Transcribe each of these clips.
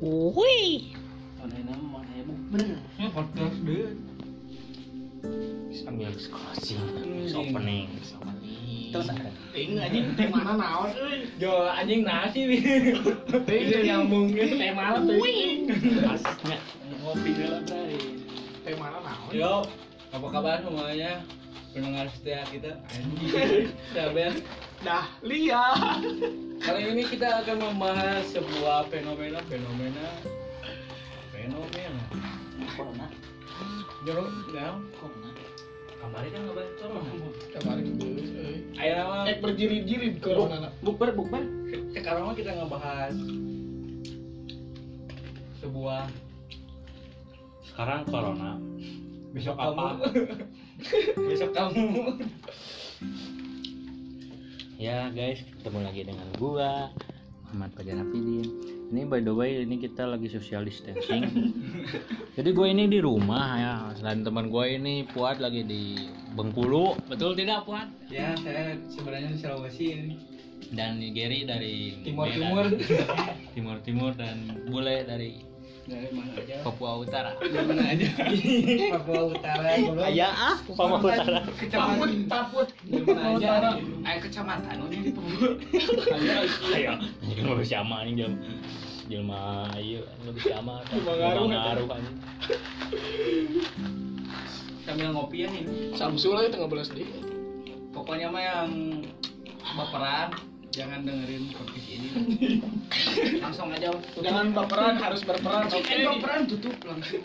Wih. Ya. Ya. Sambil closing, Anjing. opening. Ting anjing teh mana naon euy. Jo anjing nasi wi. Ting teh. Asnya. Ngopi heula teh. Teh mana naon? Yo, apa kabar semuanya? Pendengar setia kita. Anjing. Sabar. Dah lihat. Kali ini kita akan membahas sebuah fenomena fenomena fenomena. Corona. Jorok, ya. Corona. Kabarnya kan kabar corona. Kemarin geus euy. Ayo nama. Eh berjilid-jilid corona. Bukber bukber. Sekarang kita ngebahas sebuah Sekarang corona. besok Apa? kamu. besok kamu. Ya guys, ketemu lagi dengan gua Ahmad Fajar Hafidin. Ini by the way ini kita lagi social distancing. Jadi gue ini di rumah ya. Selain teman gue ini Puat lagi di Bengkulu, betul tidak Puat? Ya, saya sebenarnya di Sulawesi ini. Dan Gary dari Timur. Timur. Timur Timur dan Bule dari Dari mana aja? Papua Utara. Dari mana aja? Papua Utara. goblok. Aya ah, Papua Utara. Kecamatan Taput. Dari mana aja? Ayo kecamatan ini di Papua. Ayo, ini mau sama nih jelma jelma ayo mau sama Jelma ngaruh, ngaruh kan. Sambil ngopi ya nih. Samsul aja tengah belas deh. Pokoknya mah yang baperan jangan dengerin podcast ini. Langsung aja. Jangan baperan, harus berperan. Oke, Oke. baperan tutup langsung.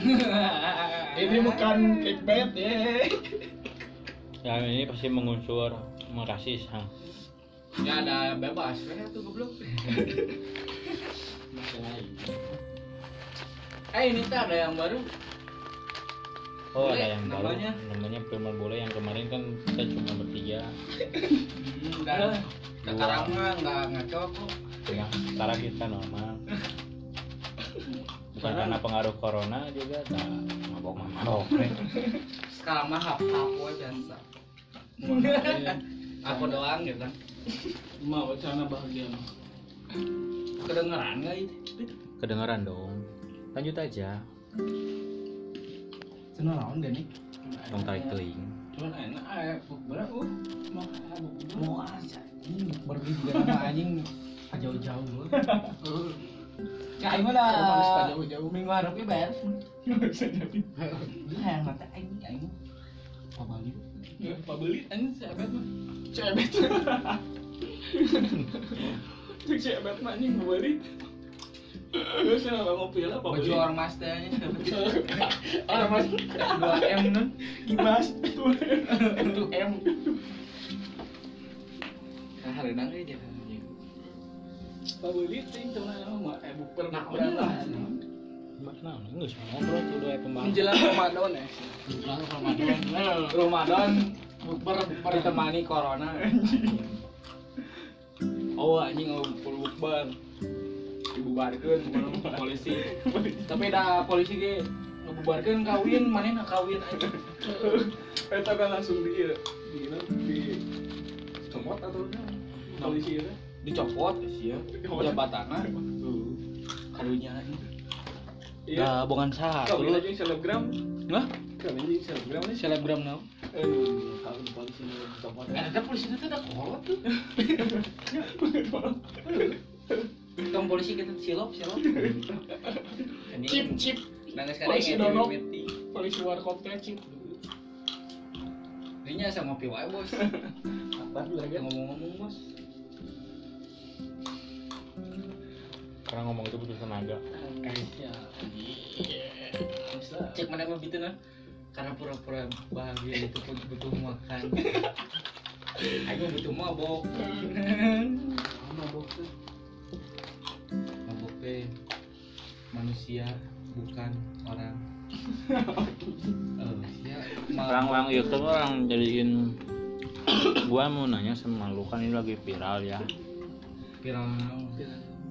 Ini bukan clickbait ya. Ya ini pasti mengunsur merasis. Ha. Ya ada bebas, ya tuh goblok. Eh ini tuh ada yang baru. Oh Bule, ada yang baru namanya? namanya Firman Bule yang kemarin kan kita cuma bertiga. Hmm, dan sekarang mah nggak ngaco kok. Cuma sekarang kita normal. Bukan karena pengaruh corona juga tak mabok mabok. Sekarang mah hap hap biasa. Aku doang gitu kan. Mau wacana bahagia. Kedengeran nggak itu? Kedengeran dong. Lanjut aja. Senang naon gak nih? Dong tarik teing. Cuman enak aja bukber uh. Mau mau aja ini pergi juga nama anjing jauh-jauh lu. Ya aing mah Kalau harus lah jauh-jauh. minggu harapnya bayar. Bisa jadi. Ya mata aing aing. Pabali. Pabali anjing siapa mah? Cebet. Cek cebet mah Terus yang nggak ngopi lah apa Baju ormas teh anjing siapa? Orang mas 2 M nun. Ibas itu M. Nah, hari nang dia. Pabeli ting teman mah eh buper Nah, buper udah lah. Mas nah, enggak semua ngobrol tuh dua pembahasan. Menjelang Ramadan ya. Ramadan. Ramadan bukber bukber ditemani corona. Oh anjing oh full bukber. Dibubarkeun sama polisi. Tapi ada polisi ge ngebubarkeun kawin, mana nak kawin aja. Eta kan langsung di di di comot atau? Polisi itu. Dicopot sih ya. Jabatanna karunya ini. Iya. Nah, bukan sah. Kawin aja yang selebgram. Hah? Kawin aja yang selebgram nih. Selebgram now. Eh, kawin polisi dicopot. Ada polisi itu ada kolot tuh. Kamu polisi kita silop silop. Chip chip. Nangis kadang Polisi donok. Polisi warkop teh chip. Dirinya sama ngopi wae bos. Apa lagi? Ngomong-ngomong bos. Karena ngomong itu butuh tenaga. Ya. Cek mana mah gitu nah. Karena pura-pura bahagia itu pun butuh makan. Aku butuh mabok. mabok tuh. Teh manusia bukan orang. Oh, ya, Orang-orang YouTube orang jadiin gua mau nanya sama lu kan ini lagi viral ya. viral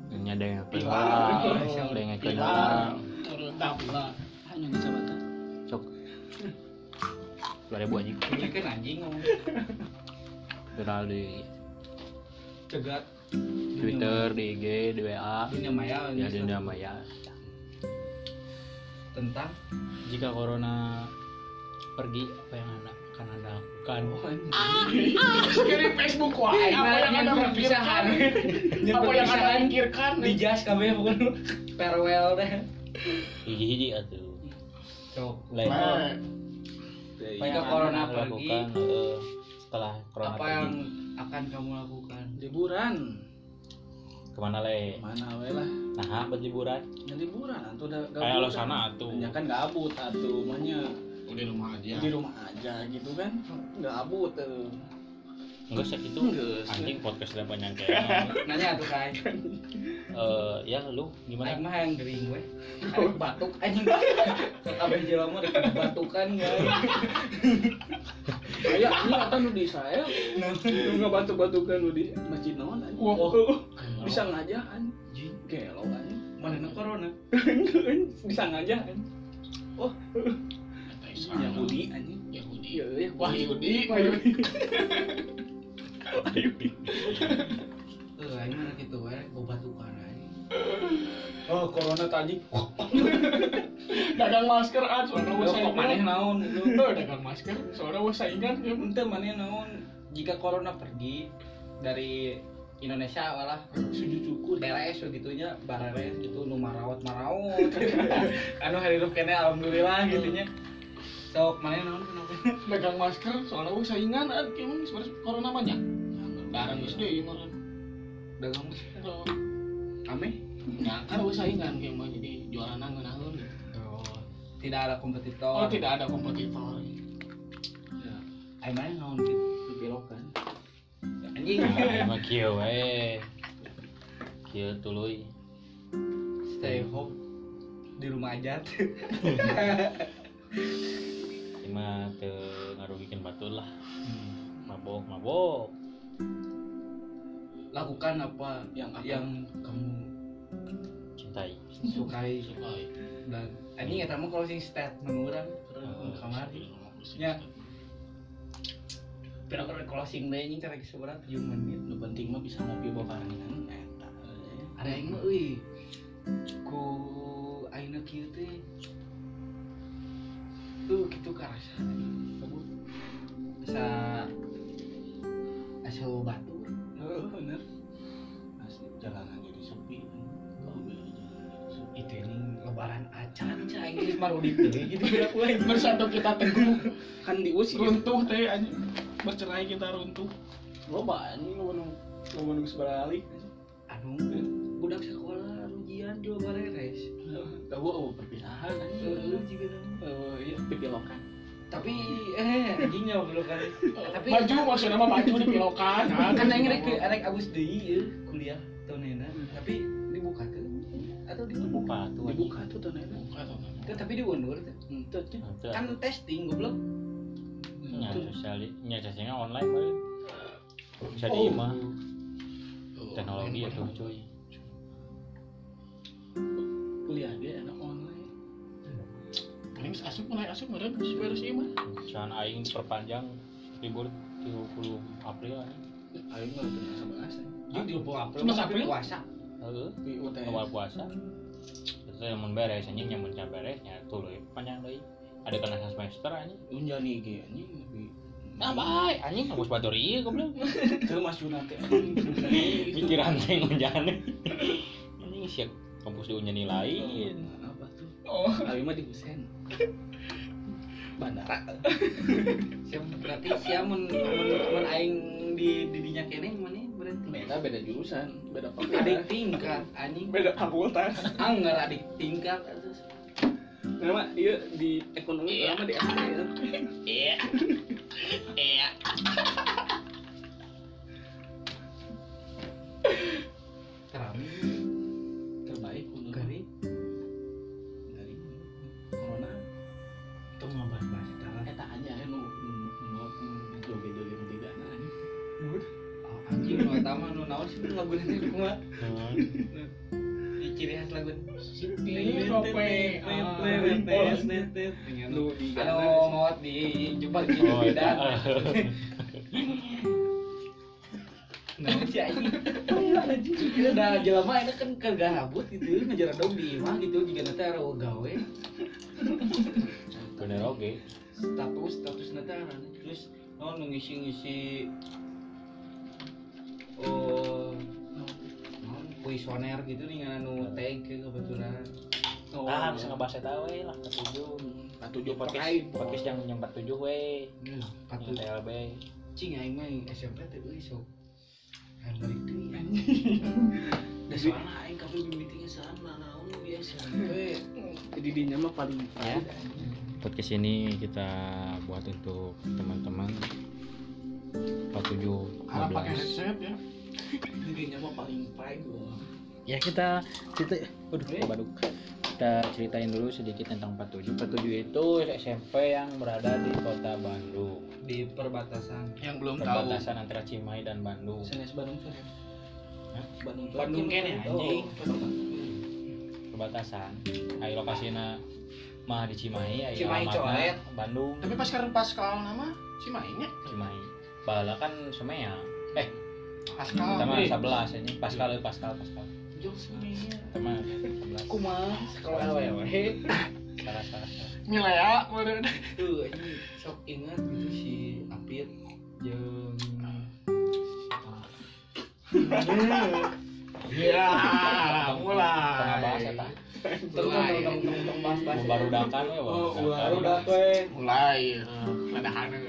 Ini ada yang viral, ada yang lah. Hanya bisa baca. Cok. Dua ribu aja Ini kan anjing ngomong viral di cegat Twitter di IG di WA dunia maya ya dunia maya. Tentang? Jika corona pergi apa yang anda akan anda lakukan? Kirim Facebook wae apa yang anda berpisahan pikirkan? Apa yang anda pikirkan? Di jas kabeh bukan? Farewell deh. Hiji hiji atuh. Sok lain Nah, yang corona pergi, lakukan eh, setelah corona apa pergi. yang akan kamu lakukan. Liburan. Ke mana le? Mana we lah. Nah buat liburan? Ya liburan atuh udah kayak lo sana atuh. Ya kan gabut atuh mahnya di rumah aja. Di rumah aja gitu kan? Gabut tuh. Enggak sih itu anjing podcast udah banyak kayak nanya tuh kai. Eh ya lu Aing gimana mah yang gering we. Arek batuk anjing. Kabeh jelema batukan ya Aya ini kata nu di saya nu ngebatu-batukan nu di masjid naon anjing. Wah. Bisa ngajaan. anjing Gelo anjing. mana corona Bisa ngajaan. Oh, Islam. Yahudi anjing. Yahudi Iya, iya. wah Yahudi Yahudi. tuh aing mah kitu we bau batukan anjing Oh, corona tadi. Dagang masker ah, soalnya Lu wes kok maneh naon itu Oh, dagang masker, soalnya wes saingan ya. Ente maneh naon jika corona pergi dari Indonesia walah Sujud syukur. beres begitunya bareres gitu nu marawat marawat anu hirup kene alhamdulillah gitunya sok mana naon kenapa Dagang masker, soalnya wes saingan gimana sebenarnya corona banyak. Barang deui meureun. dagang Kalau ame nyangkar wes saingan kayak mah jadi jualan nangeun gitu. oh, tidak ada kompetitor. Oh, tidak ada kompetitor. ayo mana naon gitu? Dibelokan anjing. Mah kieu we kieu tuluy stay home. Di rumah aja. Ieu mah teu ngarugikeun batur lah. Mabok mabok. Lakukan apa Yang apa? yang kamu cintai. Sukai. Sukai. dan anjing eta mah closing statement urang Oh, kamar nya pira-pira closing deh anjing karek seberat 7 menit Nu penting mah bisa ngopi babarengan ada yang mah euy ku ayeuna kieu teh tuh kitu karasa kabut asa asa batur Oh, bener. Asli jalanan lebaran acan cah Inggris marudik teh gitu berak we Bersatu kita teguh kan diusir runtuh teh anjing. Bercerai kita runtuh. Loba anjing nu nu nu nu geus balik. anu budak sekolah ujian juga bareres Tahu oh perpisahan anjing. juga tahu. Oh iya pipilokan. tapi eh anjingnya belum kan tapi Maju maksudnya mah maju di pilokan. kan aing rek rek abus deui ieu kuliah tahun enak tapi dibuka tuh dibuka buka tuh. Dibuka tuh tuh nenek. Buka tuh, tapi tuh Entah tuh. Kan testing goblok nya sosial nya cacingnya online bae bisa di imah teknologi itu bola. cuy Kuliah dia enak online. Paling asup mulai asup geus beres ieu mah. Can aing diperpanjang libur 30 April. Ayo mah sebelas. Jadi di lupa apa? Cuma sampai puasa. Heeh. Di UTS. awal puasa itu yang mun beres anjing yang mun can beres nya tuh leuy panjang deui ada kena semester anjing Unjani IG anjing lebih. nah bae anjing ngurus batur ieu goblok Itu mas Yuna teh. pikiran teh ngunjane anjing siap kampus di unjani lain Apa tuh? Oh, Ayo mah di Husen. Bandara. siap berarti siap mun mun mun aing di di dinya kene mana berarti? Beda beda jurusan, beda Adik fakultas. tingkat anjing. Beda fakultas. Anggar adik tingkat. Nama iya di ekonomi lama di SPL. Iya. Iya. Oh beda. eta Nah, si anjing. Kira dah jelema ini kan kagak habut gitu, ngejar dong di imah gitu jika nanti ada gawe. bener oke Status status nanti ada terus oh nu ngisi ngisi oh non kuisoner gitu nih ngan anu tag kebetulan. Oh, ah bisa ngebahas eta we lah ketujuh Ketujuh podcast terkait. podcast yang yang ketujuh we Hmm, yang patut TLB cing aing mah SMP teh euy sok. Aing balik deui anjing. Da soalnya aing kabeh mimitingnya sana naon SMP. Jadi dinya mah paling ya podcast ini kita buat untuk teman-teman 47 Harap pakai 15. headset ya. dirinya mah paling pride loh. ya kita cerita aduh baduk kita ceritain dulu sedikit tentang 47 47 itu SMP yang berada di kota Bandung Di perbatasan. Yang belum tahu. perbatasan antara Cimahi dan Bandung Senes Bandung. Hah? Bandung. Bandung kene, anjing. perbatasan ayo lokasinya mah di Cimahi ayo Cimahi coret. Bandung Tapi pas sekarang pas kalau nama si mainnya Cimahi bala kan semea eh Pascal. eh. 11 ini Pascal Pascal Pascal Jok semuanya. kita mah 11 Kumaha sekolah awewe. salah salah salah Milea kemarin. Tuh anjing sok ingat gitu si Apit jeung Iya, mulai. baru dakan Oh, baru. Mulai. Ledakan.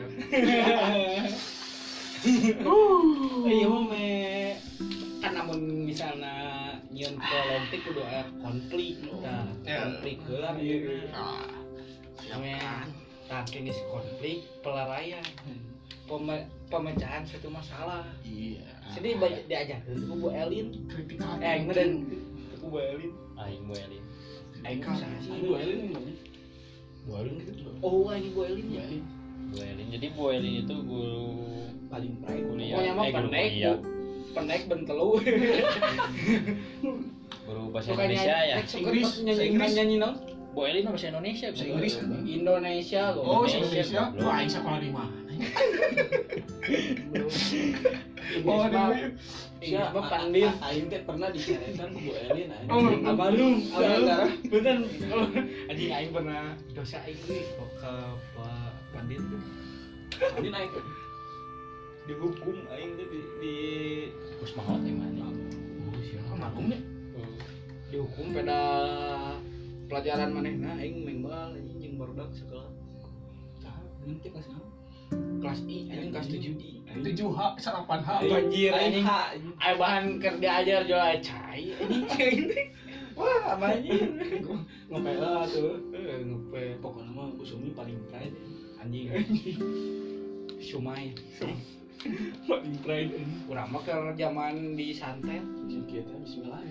Iya me kan namun misalnya nyeun politik kudu aya konflik nah Ya. konflik. Ah, Men, tah geus konflik pelaraian. Peme- pemecahan satu masalah. Iya. Jadi banyak diajarin ku Bu Elin. kritik Eh, aing mah dan ku Bu Elin. aing Bu Elin Aing sih? Aduh, Elin. Bu Elin gitu Oh, aing Bu Elin ya. Bu Elin jadi Bu Elin itu guru Paling pride. kuliah Pokoknya mah eh, kuliah Bu. Pendek bentelu. guru bahasa Indonesia ya Inggris, Inggris, nyanyi Inggris. nyanyi nong. Bu Elin mah bahasa Indonesia Bahasa Bu. Inggris. Indonesia loh. Oh, Indonesia. Wah, aing sekolah di mana? Oh, Inggris mah pandit. Aing teh pernah diceretan Bu Elin anjing. Oh, Abalum, Gara-gara Bener. Oh, Anjing aing pernah dosa aing nih kok ke tuh. ini naik dihukum aing teh di di Gus Mahot yang mana Oh, siapa? Almarhum nih. Dihukum pada pelajaran manehna aing mengbal anjing jeung barudak sekolah. nanti kelas enam. Kelas I, anjing kelas 7 I. Tujuh H, sarapan H. Aing- Banjir, aing anjing. anjing. Ayo bahan keur diajar jual cai anjing. Wah, anjing? Ngepel lah tuh. Eh, Ngope Pokoknya mah Bu Sumi paling pride. anjing. Sumai. Paling pride anjing. Urang mah keur zaman di santet. Jeung kieu teh bismillah.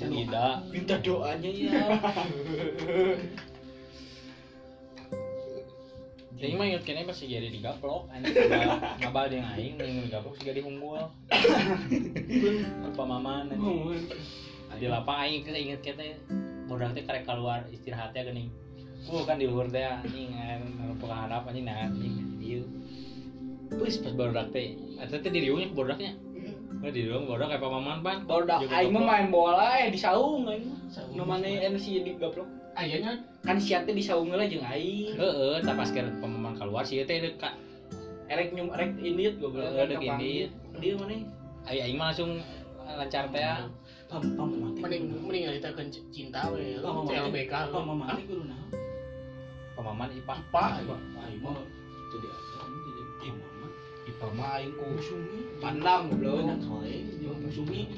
tidak Minta doanya ya. Ini mah inget kene pasti jadi digaplok anjing ngabal- yang aing yang digaplok sih jadi unggul. Apa maman anjing. Di lapang aing inget kita bodak teh karek keluar istirahatnya geuning. Ku kan di luhur teh anjing kan pokok harap anjing nah anjing dieu. Terus pas bodak teh eta teh di riungnya bodaknya. Oh di riung bodak kayak pamaman pan. Barudak aing mah main bola eh di saung aing. Nu maneh MC di gaplok. Ayahnya Kan sia teh di saung heula jeung aing. Heeh, tak pas keur pamaman keluar sih teh dekat. Erek nyum erek indit goblok. Heeh, dek indit. Dia maneh. Aing aing mah langsung lancar teh. Pam pam mati. mending mending kita ke cinta we. CLBK. Pam mati guru naon? Pamaman IPA. Mah teu diajar jadi mama. Ipa mah aing ku jeung Bu Sumi.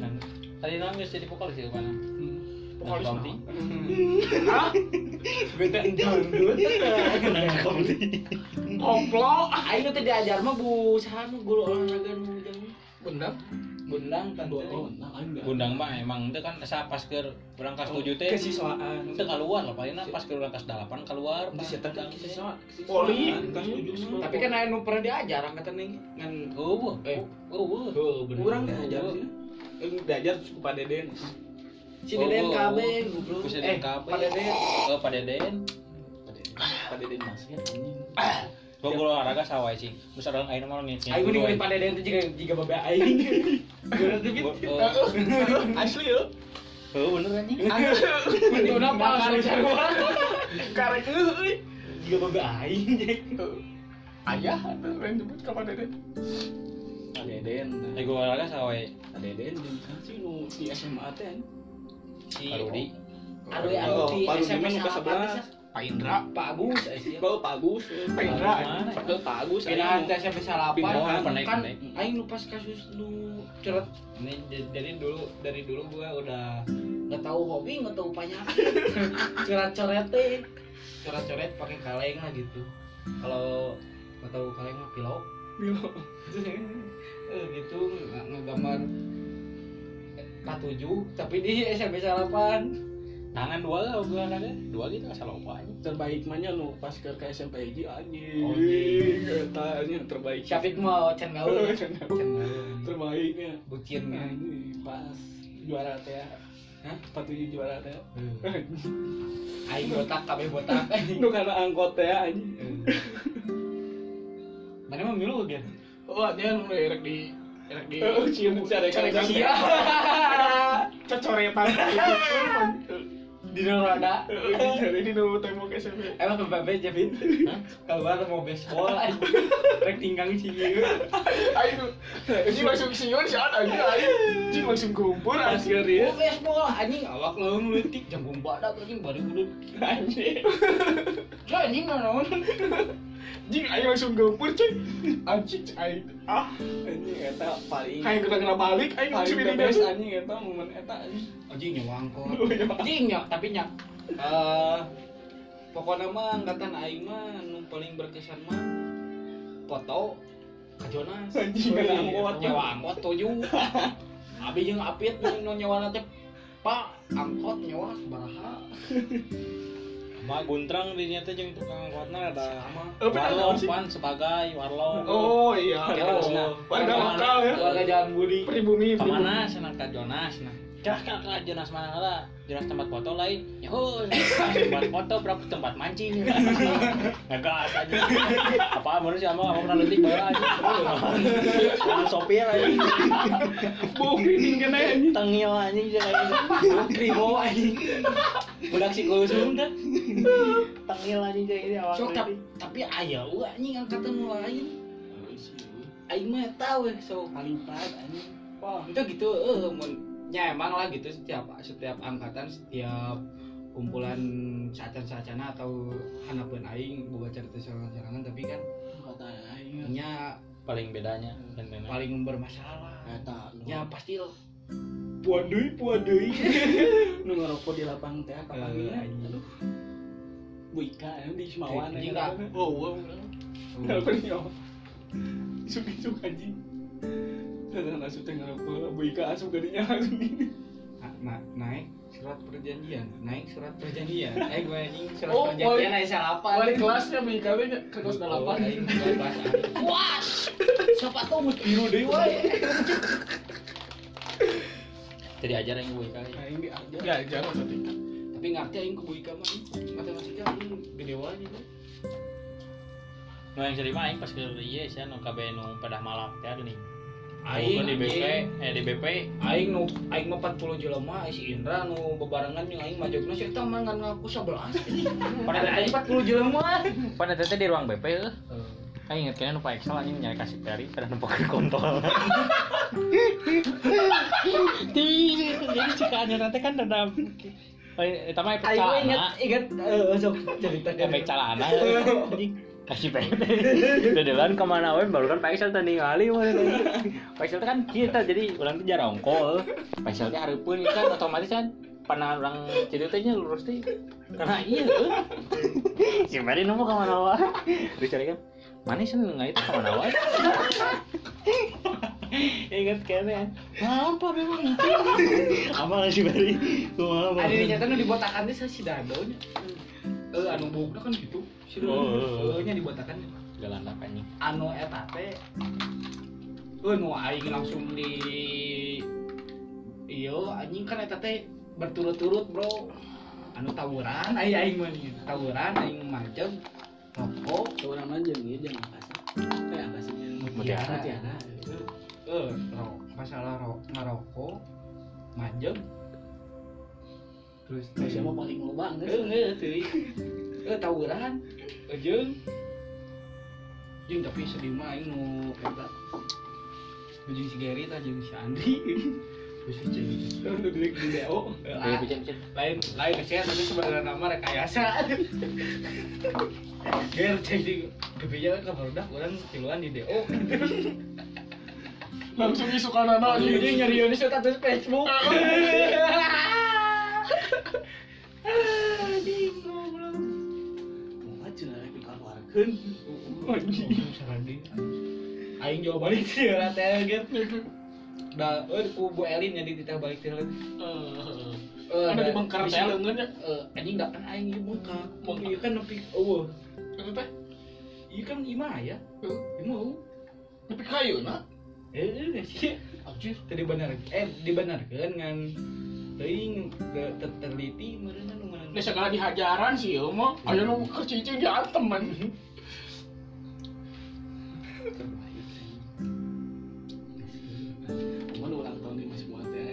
Tadi nang geus jadi vokalis ya mana? Vokalis Nanti Hah? Beta dangdut. Koplo. Aing teh diajar mah bu saha nu guru olahraga nu Bendang. Bundang tante. Oh, nah enggak. Gundang mah emang itu kan asa pas ke urang kelas 7 teh kesiswaan. itu keluar lah paling pas ke urang kelas 8 keluar Di setan Gundang kan teh. siswa. Poli. Kelas 7 Tapi kan aya nu pernah diajar angkatan ning ngan Oh, bu. Eh. Oh, bu. heuh bener. Kurang diajar sih. Eh, diajar ku Pak Deden. Si Deden Oh, KB oh. goblok. Eh, Deden KB. Pak Deden. Oh, Pak Deden. Pak Deden. Pak Deden basket anjing. Gua kalau olahraga sawah sih. Terus ada aing mah nih. Aing di main padadean tuh jika jika baba aing. Gua nanti bit. Gitu. Asli yo. Heeh bener anjing. Itu napa karek sarua. Karek. Jika baba aing. Ayah ada yang nyebut ke padadean. Padadean. Eh gue olahraga sawah. Padadean jeung sih nu di SMA ten, Si Arudi. Arudi Arudi SMA 11. Pak Indra. Pak Agus aya Bau Pak Agus. Pak Indra. Mana? Padahal Pak Agus. Pindahan teh SMP salapan kan aing nu pas kasus ini j- jadi dulu dari dulu gua udah nggak tahu hobi nggak tahu penyakit coret-coret teh coret-coret pakai kaleng lah gitu. Kalau nggak tahu kaleng mah pilok. Milo. Eh, gitu ngegambar. K7 tapi di SMP salapan Tangan dua lah gua olahraga. Dua gitu asal lupa anjing. Terbaik mah nya nu pas ke ke SMP hiji anjing. Oh, iya. Eta nya terbaik. Syafik mah can gaul Terbaiknya. bucin kan pas juara teh. Hah? Patuju juara teh. aing botak kabeh botak Nu karena angkot teh anjing. mana mah milu kan oh dia nu erek di erek di Oh, cium cari sia cocoretan. di roda Cari di nu tembok SMP. emang kebabe Javin keluar mau baseball rek tinggang sih Ayo, anjing langsung siun si ada anjing aing. Anjing langsung kumpul asir ya. mau baseball anjing. Awak leung leutik jambung badak anjing. Bari gudut Anjing. Ya, anjing naon Anjing aing langsung kumpul cuy. Anjing aing. Ah, anjing eta paling. Aing kena kena balik aing langsung di best anjing eta momen eta anjing. nyawang kok anjing nyak tapi nyak eh pokoknya mah angkatan aing mah nu paling berkesan mah foto ka Jonas Anjing, kena angkot. nyawa angkot tujuh abi jeung apit nu nyawa teh pak angkot nyawa sabaraha Ma guntrang di nyata jeung tukang angkotna ada sama Oh, warlock sih. pan sebagai warlock. Oh iya. Kelasna. Warga lokal ya. warga jalan budi Pribumi. Ke mana senang ke Jonas nah. Cah kak kak Jonas mana lah? Jonas tempat foto lain. Yo, tempat foto berapa tempat mancing. Ngegas aja. Apa manusia mau kamu pernah letik bola aja. Jangan sopir aja. Bau piring kena anjing. Tengil anjing gitu. kribo anjing budak si kusum dah Tengil anjing kayak ini awal. tapi tapi aya we anjing angkatan nu lain aing mah tahu we sok kalipat anjing wah itu gitu eh nya emang lah gitu setiap setiap angkatan setiap kumpulan sacan-sacana atau hanapeun aing boga cerita sorangan tapi kan nya paling bedanya dan lain-lain. paling bermasalah Eta. ya pasti lo puan deui puan deui nu ngerokok di lapang teh kapan Eh, ya? anjing. Aduh. Bu Ika yang di Semawan Anjing, ya. Oh, wow. Kenapa nih om? Suka-suka anjing. Karena asup teh ngerokok, Bu Ika asup gadinya langsung gini. Na- na- naik surat perjanjian naik surat perjanjian eh gue anjing surat Oh, perjanjian naik salapan Balik kelasnya Bu Ika teh ke kelas Oh, delapan. aing. wah siapa tahu mau biru deh wae Jadi ajar yang gue kali. Aing diajar. ya jangan tadi tapi ngerti aing ke buika mah matematika aing gede wae No yang sering main pas ke iya sih no KB nu pada malam teh nih. Aing di BP, eh di BP aing nu aing mah 40 jelema si Indra nu bebarengan jeung aing majogna si eta mah ngan ngaku 11 Pada aing 40 jelema. Pada teteh di ruang BP heuh. Aing inget kayaknya numpang Excel anjing nyari kasih peri pada numpang ke kontol. Di jadi jika anya nanti kan Eh, aing mah inget inget eh sok cerita Efek calana anjing. Kasih peri. Dedelan ke mana we baru kan Pak Excel tadi ngali mah. Pak Excel teh kan kita jadi urang teh jarang. Pak Excel teh hareupeun kan otomatis kan pandangan orang ceritanya lurus teh karena iya tuh si Mary nemu ke mana wae dicari kan mana sih nggak itu? Ke mana wae ingat kayaknya apa memang itu apa nggak sih Mary kumaha ada di nyata nu dibotakan teh si Dado nya. Eh anu bogna kan gitu nya dibotakan galandak anjing anu eta teh eh nu aing langsung di iyo anjing kan eta teh berturut-turut bro. Anu tawuran aing aing mah nih. Tawuran aing majeng. Rokok. Orang aja gitu jangan kasar kayak kasar Mutiara. mutiara. Eh ro- masalah ro ngerokok manjem terus Terus siapa paling banget eh nggak tuh jeung jeung tapi sedih mah aing nu jeung si Gary si Andri? Terus di lain lain kesian tapi sebenarnya nama rekayasa. Ger cek di kan kabar udah orang tiluan di DO langsung isukan anak jadi anjing nyari Yoni status Facebook Sarandi. Aing jawab balik sih ya teh Ger. Da, eh ku Bu Elin jadi titah balik teh. Eh, ada da- bengkar teh leungeun ya Eh, anjing dak kan aing ieu bengkak. Ieu kan nepi eueuh. itu teh Ieu kan imah ya. Imah. tapi kayu nah Eh, eh, sih. Anjir, tadi benar. Eh, dibenarkeun ngan teuing ge- ter- terliti meureun mana. Ini segala dihajaran sih ya mah ayo nu kecicing di antem man Cuman ulang tahun ini masih muat ya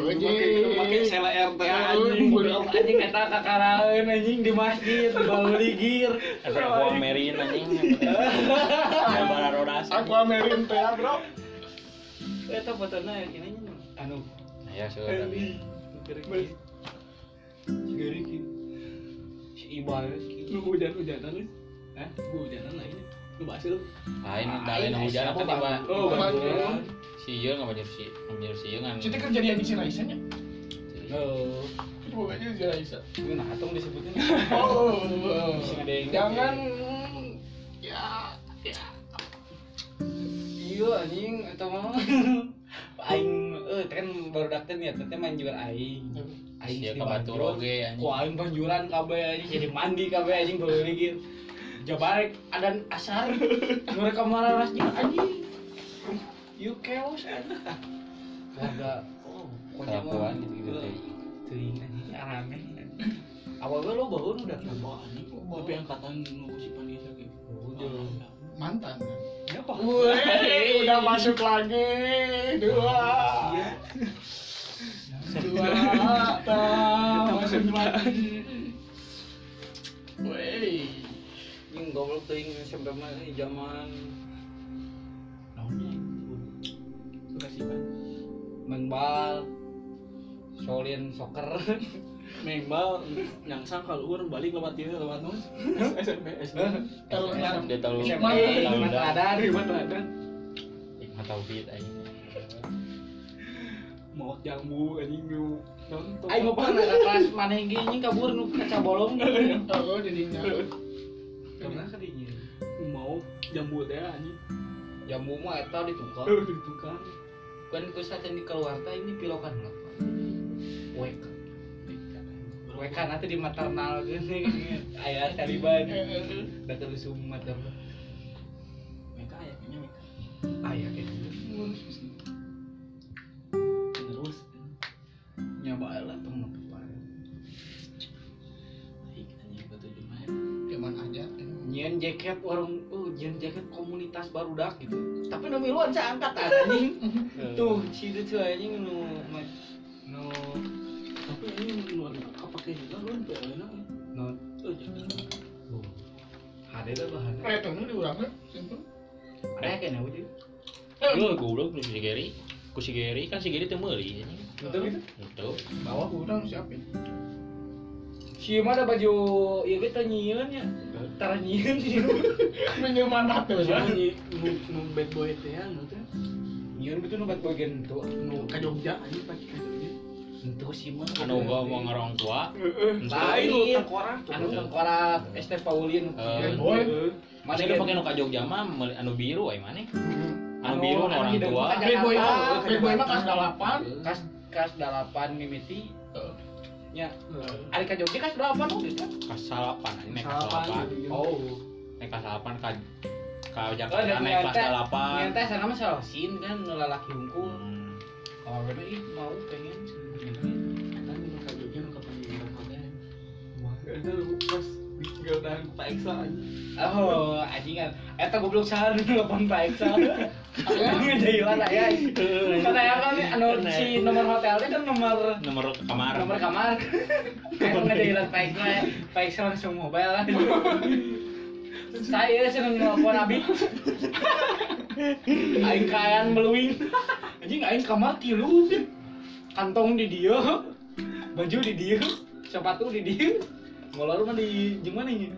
Anjing. pakai sela RT Eh, anjing. bener. Anjing kata kakaraeun anjing di masjid, balik gir. Ada aku Amerin anjing. Bara rodas. aku amerin teh ya, bro Eta fotona ini anu Nah, ya sudah. Balik. Si Gary ki. Si Iba ki. Lu hujan-hujanan lu Hah? Gua hujanan lah ini Lu lu Lain lain hujan siapa, kan tiba. Oh, bantuan. Si Ieu enggak banjir si banjir si Ieu kan. Cita kejadian di si Raisa nya Oh, itu pokoknya si Raisa itu nah atong disebutnya. oh ada yang- jangan ya ya Iya anjing eta mah. Aing eh kan baru dakten ya teh main juga aing. Aing Sia di ka batur Banjur. oge anjing. Ku aing banjuran kabeh anjing jadi mandi kabeh anjing beuling gitu. Jabarek adan asar. Mereka marah ras jeung anjing. You chaos anjing. Warga oh pokoknya mah Kelakuan gitu-gitu teh. Teuing anjing rame. Awalnya lo bangun udah Bawa nih Tapi angkatan lu si Panisa gitu Udah. Mantan kan? Apa? Wih, udah masuk lagi. Dua. Dua. Tak masuk lagi. Wih, Yang goblok teuing sampai mah ini zaman? Naonnya Bekasi ban main bal. Solin soccer Membal yang sang kalau urang balik lewat dia lewat non SMP SD Kalau SM, Dia tahu tahu hikmah dah. teladan. Ribet ada Hikmah tauhid anjing. mau jambu anjing nu nonton. Aing mau pernah ada kelas mana yang gini kabur nu kaca bolong. Oh jadinya pernah ka dinya mau jambu teh anjing. Jambu mah eta ditukar di tukang kan ku saten di keluar teh ini pilokan lah wek wek nanti di maternal gini ayah taliban da terusum maternal mereka ya kayaknya mereka ayah kayak gitu terus nyoba lah cuma Cuman aja nyian jaket orang uh nyian jaket komunitas barudak gitu. Tapi nu miluan saya angkat anjing. Tuh si itu tuh anjing nu ma- nu tapi ini luar kayak juga lu pe enak nu tuh jadi ada lah bahan? Kayak tuh di urangnya simpel. Ada kayaknya udah Lu goblok lu si Gary. Ku si Gary kan si Gary teu meuli betul itu? Betul. bawah urang siapin si mah ada baju iya kita nyieun ya? Tara nyieun sih. Tuh cuma ni nu bad boy teh anu teh nyieun itu nu buat bagian itu nu ka Jogja anjing pakai ka Jogja itu sih mah Anu gua mau ngarong tua. lain nu tengkorak anu tengkorak Este Paulin. Eh, boy. Mana Masih pakai nu ka Jogja mah anu biru ai maneh. Anu biru anu orang hideung tua. mah ka Playboy mah Playboy mah kas dalapan kas kas dalapan mimiti. Eh. nya ari ka Jogja kas dalapan udah kan Kasalapan anjing naik Salapan, kasalapan. gitu. oh. Naik kasalapan ka ka Oh, Jakarta kelas nyata- dalapan. nyata sana mah salosin kan nu lalaki hungkul Hmm. kalau ih mau pengen itu pas udah Pak Eksa Oh, anjingan. Eta goblok saha nu telepon Pak Eksa. Ngejailan aya. Karena ya kan anu si nomor hotelnya kan nomor nomor kamar nomor kamar. Kan ngejailan Pak Eksa. Pak Eksa langsung mobile. Saya seneng nelpon Abi. Aing kayan meluing. Anjing aing kamar tilu. Kantong di dia. Baju di dia. Sepatu di dia. Ngolor mah di jeung mana nya?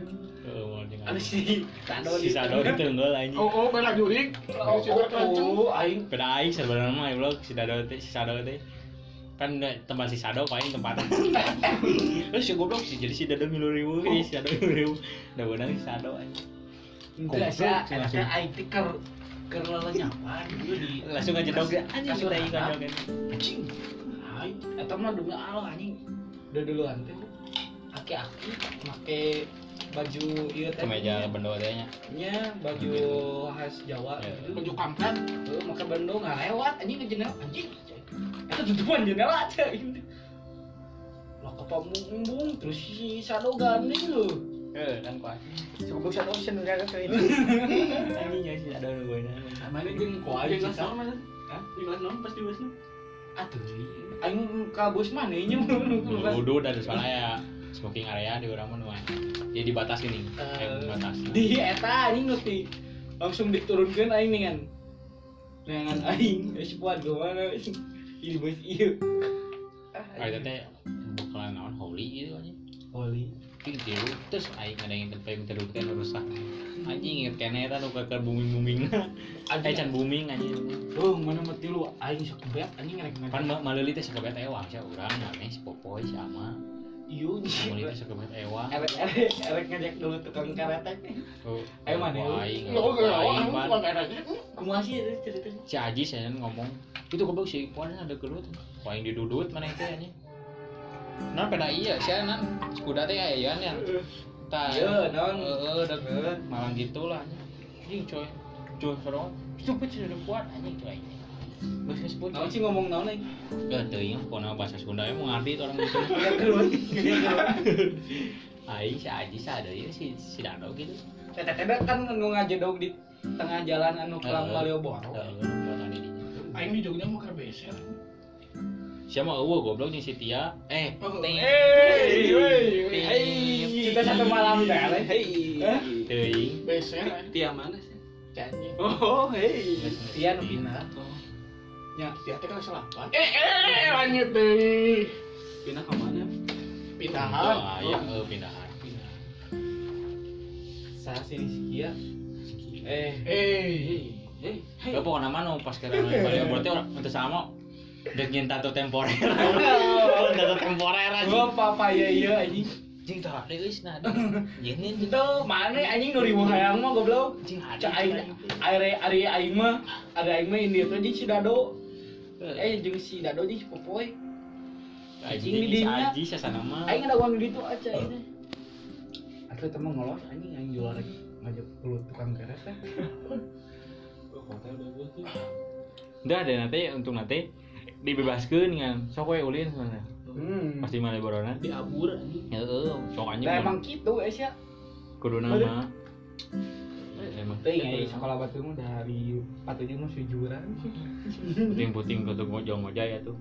Oh, mau Ada si Sado si Sado itu enggak ini Oh, oh, bela jurik. Oh, Si berkenceng. oh, aing. Beda aing sebenarnya mah vlog si Sado teh si Sado teh. Kan tempat si Sado paling tempat. Terus si goblok sih jadi si Dado milu ribu eh, si Sado milu ribu udah benar si Sado aja enggak sih, aing teh ker ker lelenyapan di langsung aja dong. anjing kita ingat kan anjing. Eta mah demi Allah anjing. Udah duluan teh aki-aki make baju ieu teh. kemeja bendo teh nya baju khas Jawa Ya, gitu. Baju kampret. Heeh, make bando nggak lewat anjing ke jendela anjing. Eta tutupan jendela aja ini. Lah kepamumbung terus si Sado gandeng lu. eh kan kuat Goblok Sado seneng gak ke ini. anjingnya si Sado nungguin mana jeung Kuat sih, kelas mana Hah? di kelas naon pas di bosna Atuh, aing ka bos mana nya? Udah ada soalnya ya smoking area di orang mana jadi dibatasi nih kayak dibatasi. di eta anjing ngerti langsung diturunkan aing dengan dengan aing geus kuat gimana ini bos iya itu teh bakalan naon holy gitu aja oli Ting tilu terus aing ada yang tempe minta duit rusak. Anjing inget kene eta nu keker booming booming eh can booming anjing. Oh mana mati lu aing sok bet anjing rek. Pan ma- maleuli teh sakebet ewang sia urang mane si popoy si ama iyo maleuli teh sakebet ewang erek erek erek ngajak dulu tukang karetek oh Ayo, mana, aing Lo aing kumaha sih itu cerita si Aji saya ngomong itu goblok si Puan ada gelut paling didudut mana itu anjing Nah, pada iya, saya nan kuda teh aya ya. Tah. Iya, naon. Heeh, deket. Malang gitulah. Anjing coy. Coy, sorong. Itu pun sudah kuat anjing coy. Bahasa sebut. naon sih ngomong naon aing Gak teuing pokona bahasa Sunda emang ngerti orang gitu. ya keluar ya Aing si Aji sada ieu si si Dado gitu. teteh teh kan nu ngajedog di tengah jalan anu kelang. Malioboro. Aing di Jogja mau ke beser. Siapa eueuh goblok jeung si Tia. Eh, ting. eh. Hei, kita satu malam Ale. hei Hah? Teuing. Beser. eh. tia mana sih Canyi. oh hei Iya, nu pindah. Ya, dia teh kelas 8. Eh, eh, lanjut deh. pindah ke mana Pindahan. Ah, iya, eh, pindahan. Pindahan. Sa sini sekia. Eh, Eh, hei Ya pokoknya mana pas kira balik berarti orang itu sama udah nyen tato temporer. tato temporer aja. gua papa ya iya anjing. Jing tah ada geus nah. Jeung Itu mana anjing nu ribu hayang mah goblok. jing ada. Cak aing are are aing mah ada aing mah ini tuh jeung si Dado. Eh jeung si Dado jeung si Popoy. anjing di di dinya. Aji sasana mah. Aing ada uang di itu aja ini. Atlet emang ngolos anjing aing jual lagi ngajak dulu tukang keret teh. hotel udah tuh ada nanti untuk nanti dibebaskeun dengan sok we ulin sebenarnya. Hmm. Pasti mana borona. di abur anjing Heeh, sok anjing. Emang gitu guys ya. kudu nama. Emang Teuing aya sekolah batu mah dari patunya mah sujuran. puting-puting ke ngojong ngoja ya tuh.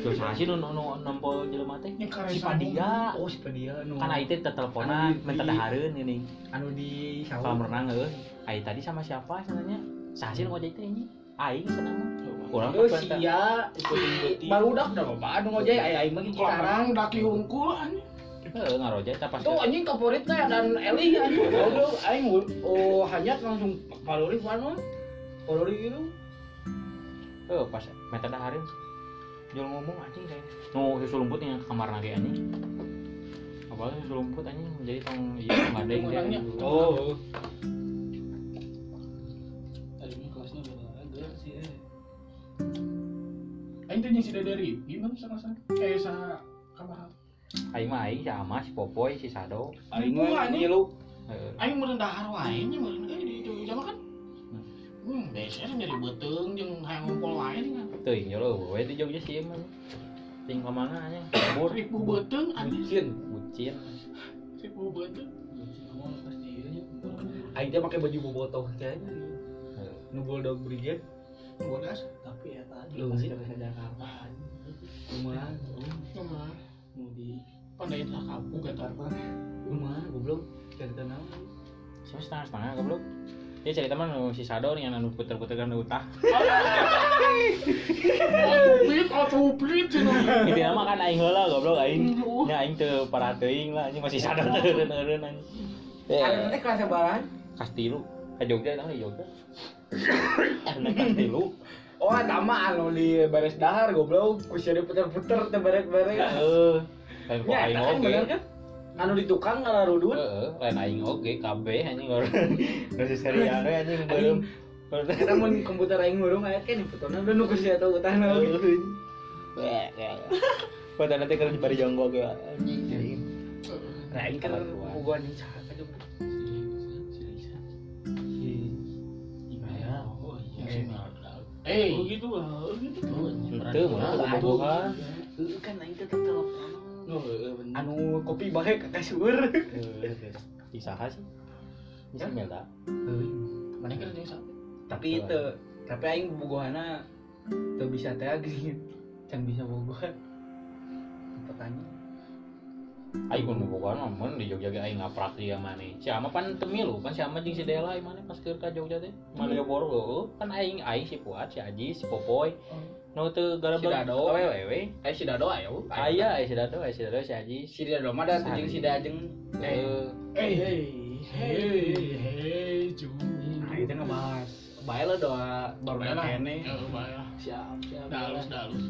Terus hasil nu nu nampo jelema teh. Si Padia. Oh si Padia nu Kan aing teh teteleponan Anu di- minta dahareun ini. anu di sawah. Kolam renang heuh. Aing tadi sama siapa sebenarnya? Sahasil ngojek teh ini. Aing sana mah. Urang Oh teh sia baru dak dah loba anu ngojek aya aing mah renang daki hungkul anjing. Heeh, ngaroja teh pas. Tuh anjing favoritnya dan Eli anjing. Goblok aing oh hanya langsung palori anu. Palori gitu. Heuh, pas minta dahareun. Jual ngomong anjing teh. Nu susu lumput yang ke kamar lagi anjing. Apalagi susu lumput anjing menjadi tong iya ngadeng teh. Orangnya. Oh. tadi mah kelasnya udah ada sih eh Aing teh jeung si Dederi. Gimana sama-sama? Eh, sa kabar. Aing mah aing sama si Popoy si Sado. Aing mah anjing. ngilu. Heeh. Aing meureun dahar wae nya meureun euy di Jogja mah kan. Hmm, beser nyari beuteung jeung hayang ngumpul wae kan. Teuing yo lo we di Jogja sih emang. Ting ka mana anjing? Kabur. Ribu beuteung anjing. Bucin. Bucin. Ribu beuteung. aing teh make baju bobotoh teh nu bulldog brigade bodas tapi eta Lu ke Jakarta lumayan sama mau di pandai lah kampung kata lumayan goblok cerita naon Cuma setengah setengah goblok. Ya cerita mah nu si Sado nih yang anu puter-puter kan utah. Plit atau plit Itu nama kan aing heula goblok aing. Nya aing teu parah teuing lah anjing masih Sado teu eureun anjing. Karena teh kelas sebaran Kas tilu ka Jogja tau di Jogja. Tilu. Oh tama anu di baris dahar goblok kusia diputer-puter teh barek-barek Heeh. Lain kok Ya, aing kan oge. kan? Anu di tukang kana rudun. Heeh, lain aing oge kabeh anjing orang. Terus serian we anjing beureum. Kita mun komputer aing ngurung aya kan di fotonya udah nu kusia tau utahna. Pada nanti kerja bari jonggo ge anjing. Nah, aing kan bogohan Eh, gitu lah, oh gitu. Mun bobogohan. Heeh kan aing teh telepon. Oh, eh, bener. Anu kopi bae ka kasur. Di saha sih? Di Simelda. mana kan sampai Tapi itu tapi aing bogohana teu bisa teh geuning. Can bisa bogohan. Pertanyaan. Aing pun bobogohan mah mun di Jogja ge aing ngaprak dia maneh. Si ama pan teu milu, pan si ama jeung si Dela maneh pas keur ka Jogja teh. Malioboro heueuh, kan aing aing si Fuad, si Aji, si Popoy. Nu teu gara Si Dado. awewe. Aya si Dado aya. Aya aya si Dado, aya si Dado, si Aji. Si Dado mah da jeung si Dajeng. Eh, eh hey hey hey jum Nah, itu ngebahas. Bae lah doa baru kene. Ya. Siap, siap. dalus dalus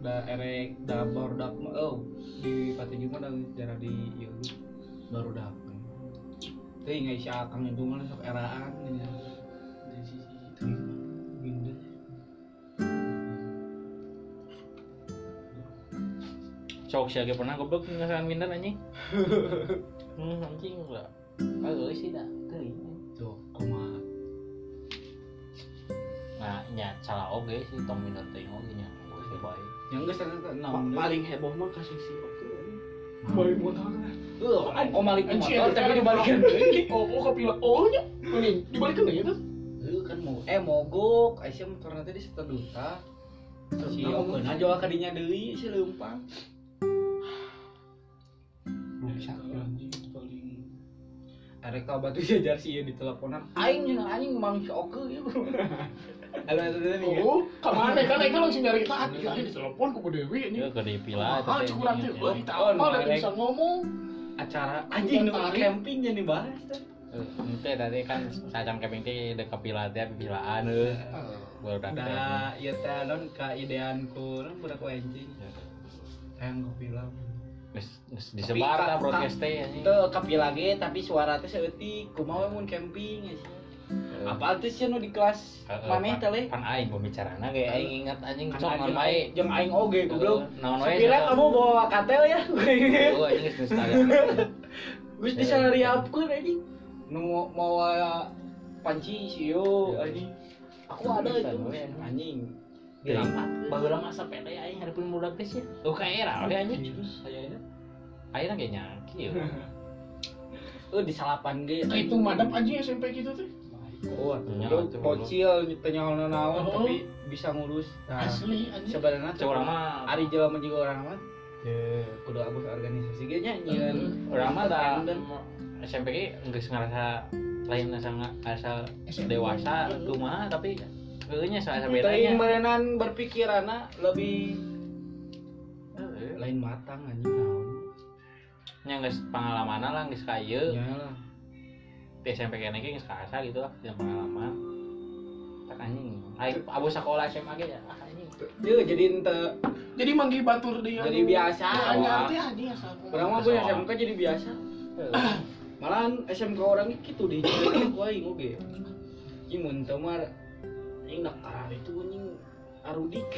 Da erek da baru dak oh di Pati Juma dan jarang di ieu baru dak. Teuing ngai si Akang itu mah sok eraan nya. Dari sisi itu Windows. sok sia ge pernah goblok ngasan minder anjing. Hmm, anjing lah. Bagus sih dah. Tuh, kumaha. Nah, nya salah oge sih tong minder teuing oge nya. Yang geus ternyata Pa- naon. paling heboh mah kasih si Oke. balik motor Heuh, oh malik motor tapi dibalikin deui. oh oh kapila oh nya mending dibalikin deh itu Heuh kan mau eh mogok, Aisyah motor nanti di situ duta. Si Okeun aja ka dinya deui si leumpang. Anjing paling Arek batu jajar sih ya di teleponan. Aing cenah anjing mang si Oke ya. Halo nih. oh ke mana kan itu langsung nyari taat ya di telepon ke Bu Dewi ini ke dipila ah teh, kurang anjing, tuh nya. kita Oh, apa narek. bisa ngomong Acara anjing nu camping jadi bahas teh. Eh, Ente tadi kan sacam camping teh dek kepila teh pilaan euy. Baru dak teh. Da ieu teh non ka ideanku non budak anjing. Kopilah. Geus geus disebar ka- broadcast teh anjing. Itu kapi lagi tapi suara teh seeutik kumaha mun camping ya Apa tuh sih nu di kelas Heeh, maneh pan- teh? Pan aing pembicarana ge aing ingat anjing Kan sok aing naon bae. jeung aing oge goblok. Naon wae. Sok. kamu bawa katel ya. Oh, anjing geus geus tadi. Gus disalariapkeun anjing. Nu mau panci sieu anjing. Aku ada itu anjing. Dilampat. Baheula masa pede aing hareupeun budak teh sih. Tuh ka era we anjing. Sayana. Ayeuna ge nya kieu. Eh di salapan ge. Itu madap aja SMP gitu tuh Oh, Nya, atuh, kocil tanya naon Oh. tapi bisa ngurus. Nah, asli sebenarnya Cek urang mah Ari jelema juga orang mah. Ya, kudu abus organisasi ge nya nyieun. urang mah da Dan SMP ge geus ngarasa lain asa asa dewasa kumaha tapi heueuh nya saasa teuing bedanya. berenang berpikiranna lebih lain matang anjing naon. Nya geus pangalamanna lah geus ka ieu. Ya lah. Di SMP kene ge geus kaasa gitu lah jeung pengalaman. Tak anjing. Aing abu sekolah SMA ge ya anjing. Yeuh jadi ente jadi manggil batur dia Jadi biasa. ngerti aja Orang mah punya SMK jadi biasa. Malahan SMK orang gitu deh. Aku aing oge. Ieu mun teu mah aing dak karang itu anjing arudik.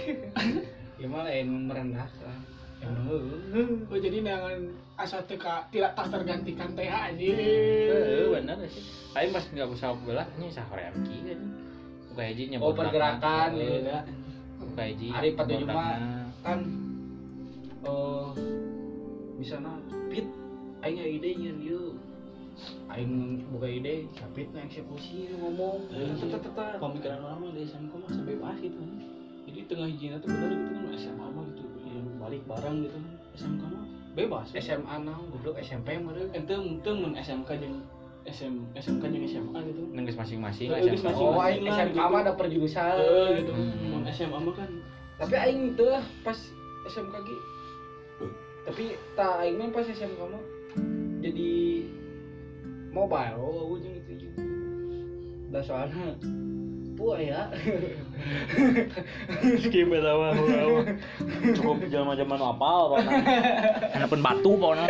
Ya mah lain merendahkan. Oh jadi dengan asal teka tidak tak tergantikan teh aja Heeh, bener sih. Aing pas enggak usah belah ini sahore amki kan. Buka hiji nya Oh pergerakan Heeh. ya. Buka hiji. Hari pada. Jumat. Kan eh bisa na pit aing ide nyeun ieu. aing buka ide capit na eksekusi ngomong tetap tetap pemikiran orang mah di SMK mah sampai bebas gitu jadi tengah hijina tuh bener gitu kan SMA mah gitu yang balik bareng gitu kan SMK mah bebas SMA naon goblok SMP meureun ente ente mun SMK jeung SM SMK jeung SMA gitu nengges masing-masing Eh, SMA. geus masing-masing. oh aing SMK gitu. mah ada perjurusan gitu Hmm. mun SMA mah kan tapi aing teu lah pas SMK ge tapi tak aing mah pas SMK mah jadi mobile oh ujung itu juga da soalnya pu ya. Skip eta mah cukup zaman-zaman apal pokona handphone batu pokona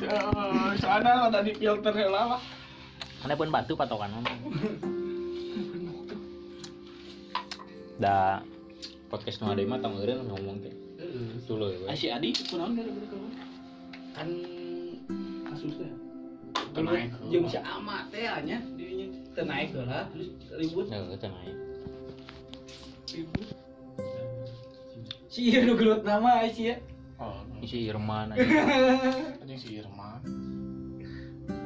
Eh, soalnya ada di filter heula lah handphone batu patokan da podcast nu ada mah eureun ngomong teh. Dulu ya si Adi kunaon kawan? Kan kasusnya jeung si ama teh nya dirinya teu naik heula terus ribut? Heeh, teh naik. ribut? Si nu gelut nama si ya? Oh Isi Irman aja. si Irman.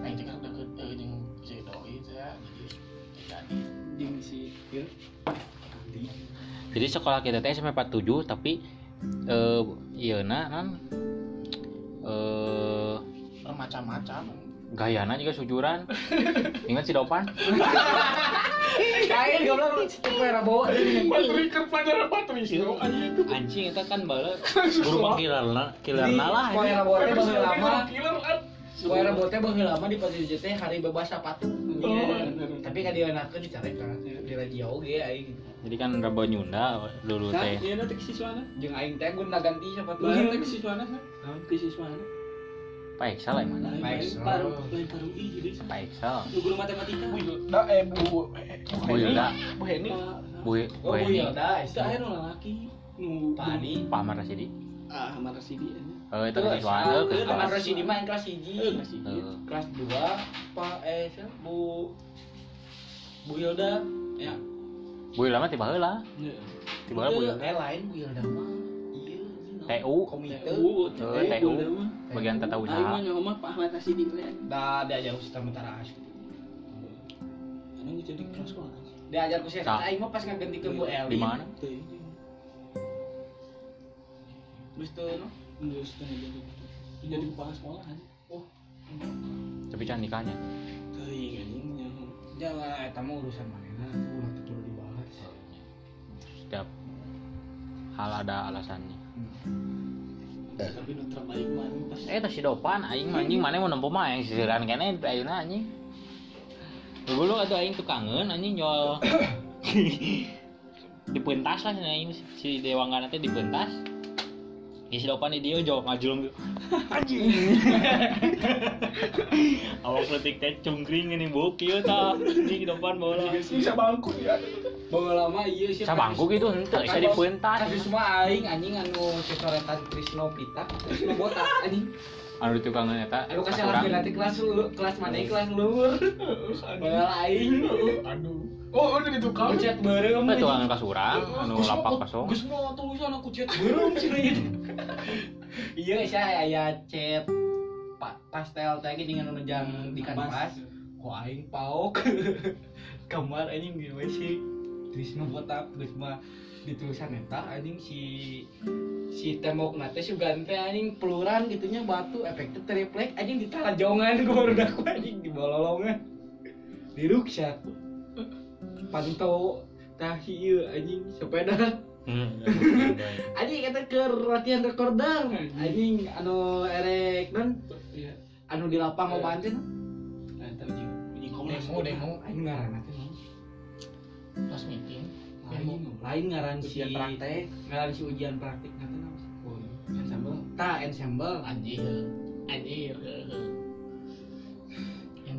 Aing teh kan deket eh jeung si doi teh ya, jadi jadi jeung si ieu Jadi sekolah kita teh SMP 47 tapi eh iya na nan. Eh macam-macam gayana juga sujuran. Ingat si Dopan? kain goblok tipe era bawa Patriker pelajaran Patrisno anjing Anjing itu kan bala. Guru panggilan killerna lah. Bawa teh baheula lama bawa teh baheula lama di Pasir teh hari bebas sapatu tapi kan dieunakeun dicarekan di radio oge aing. Jadi kan raba nyunda dulu teh. iya nanti ke siswana. Jeung aing teh gun ganti sapatu ke siswana kan ke siswana Pak Excel yang mana? paru lain paru i jadi Pak Excel. lu guru matematika Bu Yuda eh Bu eh, Bu Yuda. Bu Heni Bu Bu oh Bu ini Hilda itu akhir nu lalaki nu Pak Adi Pak Ahmad Rasidi. ah Hamar Rasidi Oh, itu kan siswa ada ke Ahmad kelas. Rasidi mah yang kelas 1 eh kelas 2 Pak eh siapa? Bu Bu Hilda ya Bu lama tiba heula. Iya. Tiba heula Bu eh lain Bu Hilda mah iya TU komite TU TU. Bagian tata usaha. nyawa mah Pak Ahmad Rasidi we da diajar ku sementara asli Anu jadi kelas sekolah diajar ku saya aing mah pas ngagentikeun Bu Eli Di mana? Teu. Terus tuh no? Geus teh jadi kepala sekolah aja oh Tapi can nikahnya. teuing anjing yang Jangan eta mah urusan manehna ulah teu perlu dibahas. Setiap hal ada alasannya. Eh, tas si Dopan aing anjing mana mau nempo mah yang sisiran kene ayeuna anjing. Dulu atuh aing tuh kangen anjing jual dipentas lah aing si Dewangga teh dipentas. Ya si Dopan di dia jawab ngajulung gitu. Anjing. Awak letik teh cungkring ini buk kieu tah. Anjing Dopan bola. bisa bangku ya Bawa lama iya sih. Sabangku gitu henteu bisa dipentas. Kasus mah aing anjing anu cocoretan Krisno Pita, Krisno botak anjing. Anu tukangan eta. Anu kasih lagi nanti kelas lu, kelas mana kelas luhur. Bawa aing. aduh oh udah ditukar Kucet bareng. Eta tukangan kasurang anu lapak kosong. Gus mau tulisan aku chat bareng ceureun. Iya saya aya chat pa- pastel teh ge dengan nunjang di kanvas. Ku aing paok. Kamar anjing di WC. Trisno botak mah di tulisan eta anjing si si tembok nate sugan teh anjing peluran gitunya batu efeknya triplek anjing di talajongan gua baru aku anjing di bololongan di ruksyat pantau tah ieu anjing sepeda. Hmm. anjing kata ke latihan recorder anjing anu erek non? Iya. Anu di lapang mau banten nah uji uji komnas demo demo anjing ngaran pas meeting lain. lain ngaran si Ujian praktek. ngaran si ujian praktik nanti nama oh ensemble. Ta ensemble. Anjir. Anjir.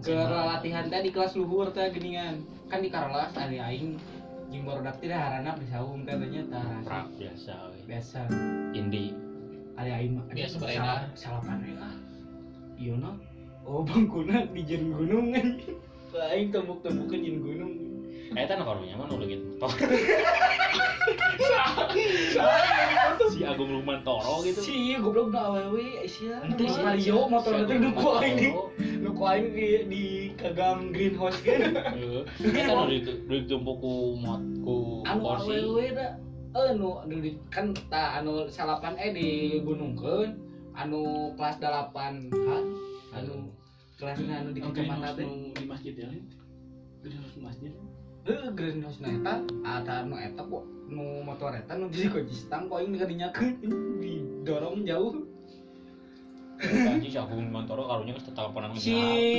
Ke latihan teh di kelas luhur teh geningan. Kan di karolas ari aing jeung barudak teh harana bersaung teh ternyata Prak biasa we. biasa. Indie. ari aing mah Biasa salah berenang. salapan we lah. Iya no oh bangkuna di jen gunung. Kan aing tembuk-tembukeun jen gunung Eta nu karunya mah nu leungit motor. si Agung Luman Toro gitu. si goblok da awewe sia Mas sih, Mario motor si teh duku Luman aing nu ku aing di, di kagang greenhouse kan Kita nu di di tumpuk ku mot ku anu awewe da anu anu di- kan ta anu salapan eh di gunungkeun anu kelas 8 ha anu kelasnya anu di Di kecamatan teh di masjid ya. Greenhouse masjid. Greenhouse na eta ada anu eta kok nu motor eta nu di kunci stang kok aing dinyakeun didorong jauh. Kanji si aku motor karunya geus teteleponan si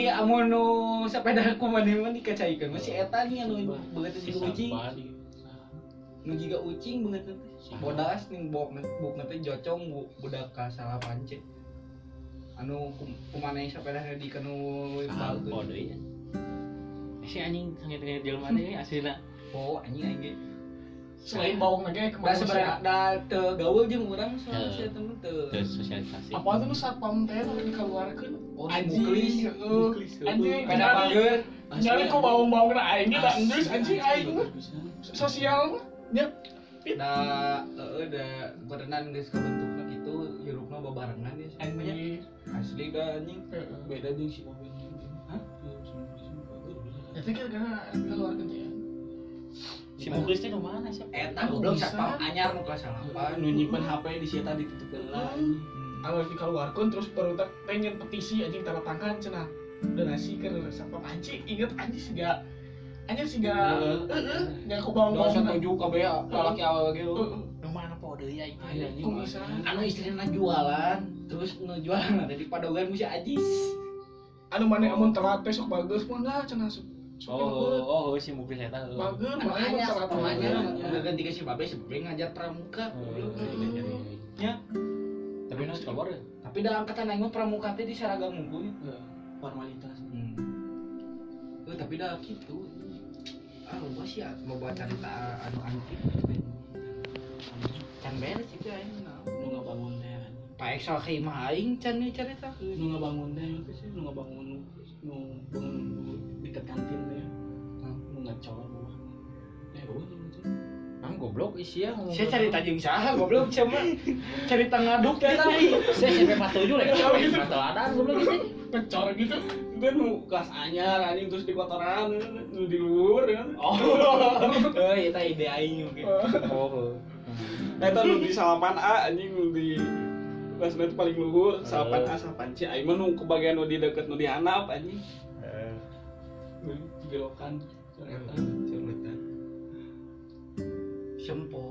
amun nu sepeda ku maneh mah dikacaikeun mah si eta nih anu begitu si ucing nu jiga ucing begitu teh bodas ning bok bok teh jocong bu budak ka salah pance anu kum- kumaneh sepeda di kanu Ah, bagus bodoh ya. Si anjing sangat-sangat jelema teh aslinya. oh anjing anjing Selain bawang lagi kemanusiaan. sebenarnya da teu gaul jeung urang soalnya Heeh. si teu Terus sosialisasi. Apa tuh satpam teh nu dikeluarkeun? Oh, Anjing, muklis. heeh. Anjing, nyari- pager Nyari ku bawang-bawang na aing da endus anjing aing mah. Sosial. Nya da heeh da berenang geus kabentukna kitu hirupna bebarengan ya asli da anjing. Beda jeung si mobil. Ya teh karena keluarkeun teh. Si Muklis teh nu mana sih? eta goblok satpam anyar nu kelas 8 Nu nyimpen HP di sieta ditutupkeun lah. Anu dikeluarkeun terus baru tak pengen petisi anjing tanda tangan cenah. Donasi ke satpam anjing inget anjing siga anjing siga Heeh. heeh nya ku Dua bawang-bawang. setuju kabeh lalaki awal ge Heeh. Nu mana po deui ya Aya, ini. kok bisa? anu istrina jualan terus nu jualan ada di padogan mesti ajis Anu mana amun telat teh sok bagus mah enggak cenah sok Oh, oh, si Muklis eta. heuh. Bagus, anu telat satpam telat. anyar udah ganti ke si babe si babe ngajar pramuka Oh, iya, iya, iya. nya Tapi nu keluar ya. tapi da angkatan aing mah pramuka teh di seragam unggul Formalitas. Hmm. Eh, tapi dah gitu. Ah, lu sih ya mau buat cerita anu antik. Can beres itu aing. Nu ngabangun teh. Pak Excel khimah aing can nih cerita. Nu ngabangun teh itu sih nu ngabangun nu bangun dekat kantin teh. Nu ngacol rumah. Eh, oh, itu. Ang goblok isi ya. Saya cerita jeung saha goblok cuma cerita ngaduk teh tadi. Saya sampai 47 lah. Atau ada goblok isi. Pecor gitu. Itu nu kelas anyar anjing terus di kotoran nu di luhur kan. Oh. Eh, eta ide aing oke. Oh. Eta nu di salapan A anjing nu di kelas itu paling luhur, salapan A salapan C. Aing mah nu kebagian nu di deket nu di handap anjing. Di belokan. Eta. Sempo.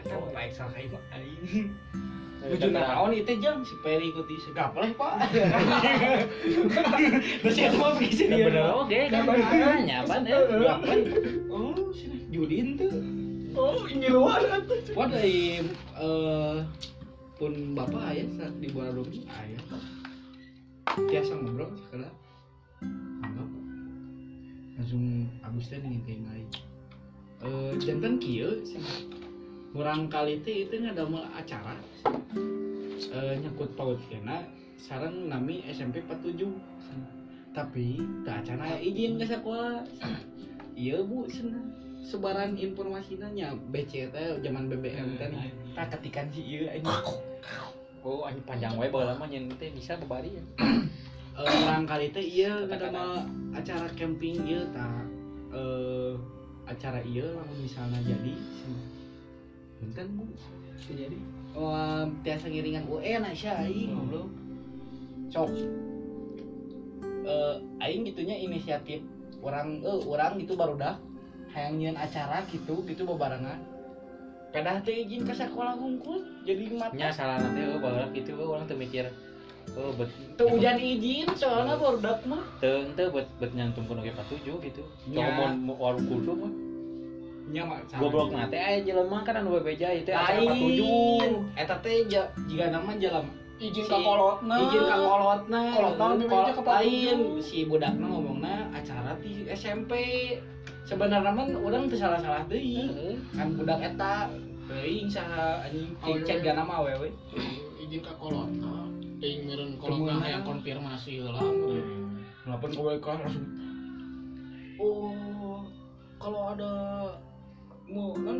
Eta Pak Excel khimah aing. Eta Ujung naon itu jang si Peri ikuti segap lah pak. Terus itu mah bisa dia. Bener oke kan nanya apa eh. Gapan? Oh, sini Judin tuh. Oh, ini luar. Wah dari eh pun bapak ayah saat di bulan Rumi ayah. Biasa ngobrol sekarang. Langsung Agus teh nih kayak lain. Eh jantan kieu kurang kali teh itu ngadamel acara. Eh nyangkut paut kena sarang nami SMP 47 tapi ke acara izin ke sekolah. Iya bu cenah sebaran informasinya nya BC teh zaman BBM kan tak ketikan si iya ini. Oh, anjing panjang wae bae lama nyen teh bisa kebari ya. Eh, orang kali teh iya acara camping iya tak eh acara iya misalnya jadi Benten bu jadi. Oh biasa ngiringan UN Aisyah aing. goblok. Sok eh aing gitunya inisiatif. Orang eh orang gitu baru dah hayang nyeun acara gitu gitu bebarengan pedah teh izin ke sekolah hungkul jadi Nya mata salah nanti oh baheula gitu oh, orang teu mikir oh bet tuh hujan izin soalnya baru dak mah teu teu bet bet nyantumkeun oge 47 gitu. Nya. Coba mun warung kultum mah mah goblok na teh aya jelema kan anu bebeja itu acara. 47. Eta teh jika nama jalan Izin Si- ka kolotna. izin ka kolotna Kolotna lebih Kol- banyak lain si budakna ngomongna acara di SMP sebenarnya mah orang teu salah-salah deui kan budak eta teuing saha anjing cek gana mah awewe izin ka kolotna. Ting meureun kolotna Temuan. hayang konfirmasi heula. Hmm. Kenapa kowe kan langsung? Oh, kalau ada mau kan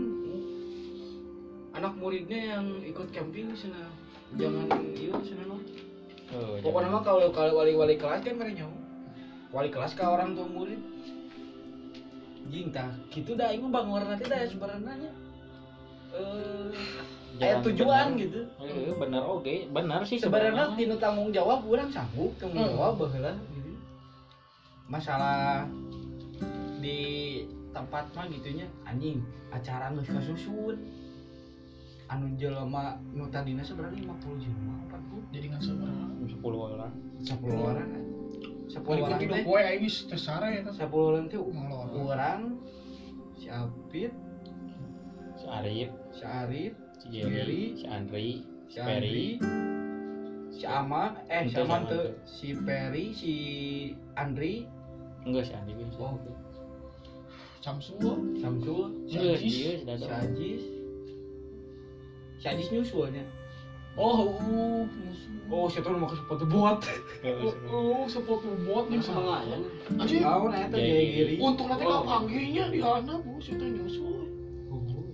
anak muridnya yang ikut camping di sana. Jangan iya sana no Oh, pokoknya mah kalau kalau wali wali kelas kan mereka nyawa wali kelas ke orang tua murid. Jing tah. Gitu dah ini bang warna teh dah sebenarnya eh aya tujuan bener. gitu. Eh, bener oke. Bener sih sebenarnya tinu tanggung jawab orang sanggup tanggung Hmm. jawab baheula gitu. Masalah di tempat mah gitunya anjing acara geus kasusun anu jelema nu tadina sebenarnya 50 jelema 40 jadi nggak seberapa 10 orang. 10 orang kan 10 Walaupun orang teh. gue aing geus tesara ya kan 10 orang teh orang si Apit. Si Arif. Si Arif si Jerry si Andri si Andri si Aman eh si Aman tuh si Perry si Andri enggak si Andri si Oh. Samsul Samsul Si Ajis. si Ajis. Si Ajis nyusulnya oh uh musuh oh si Tuhan mau sepatu buat? Oh sepatu bot nih sama anjing. Tahu itu Jadi- untung nanti kalau panggilnya di sana bu situ nyusul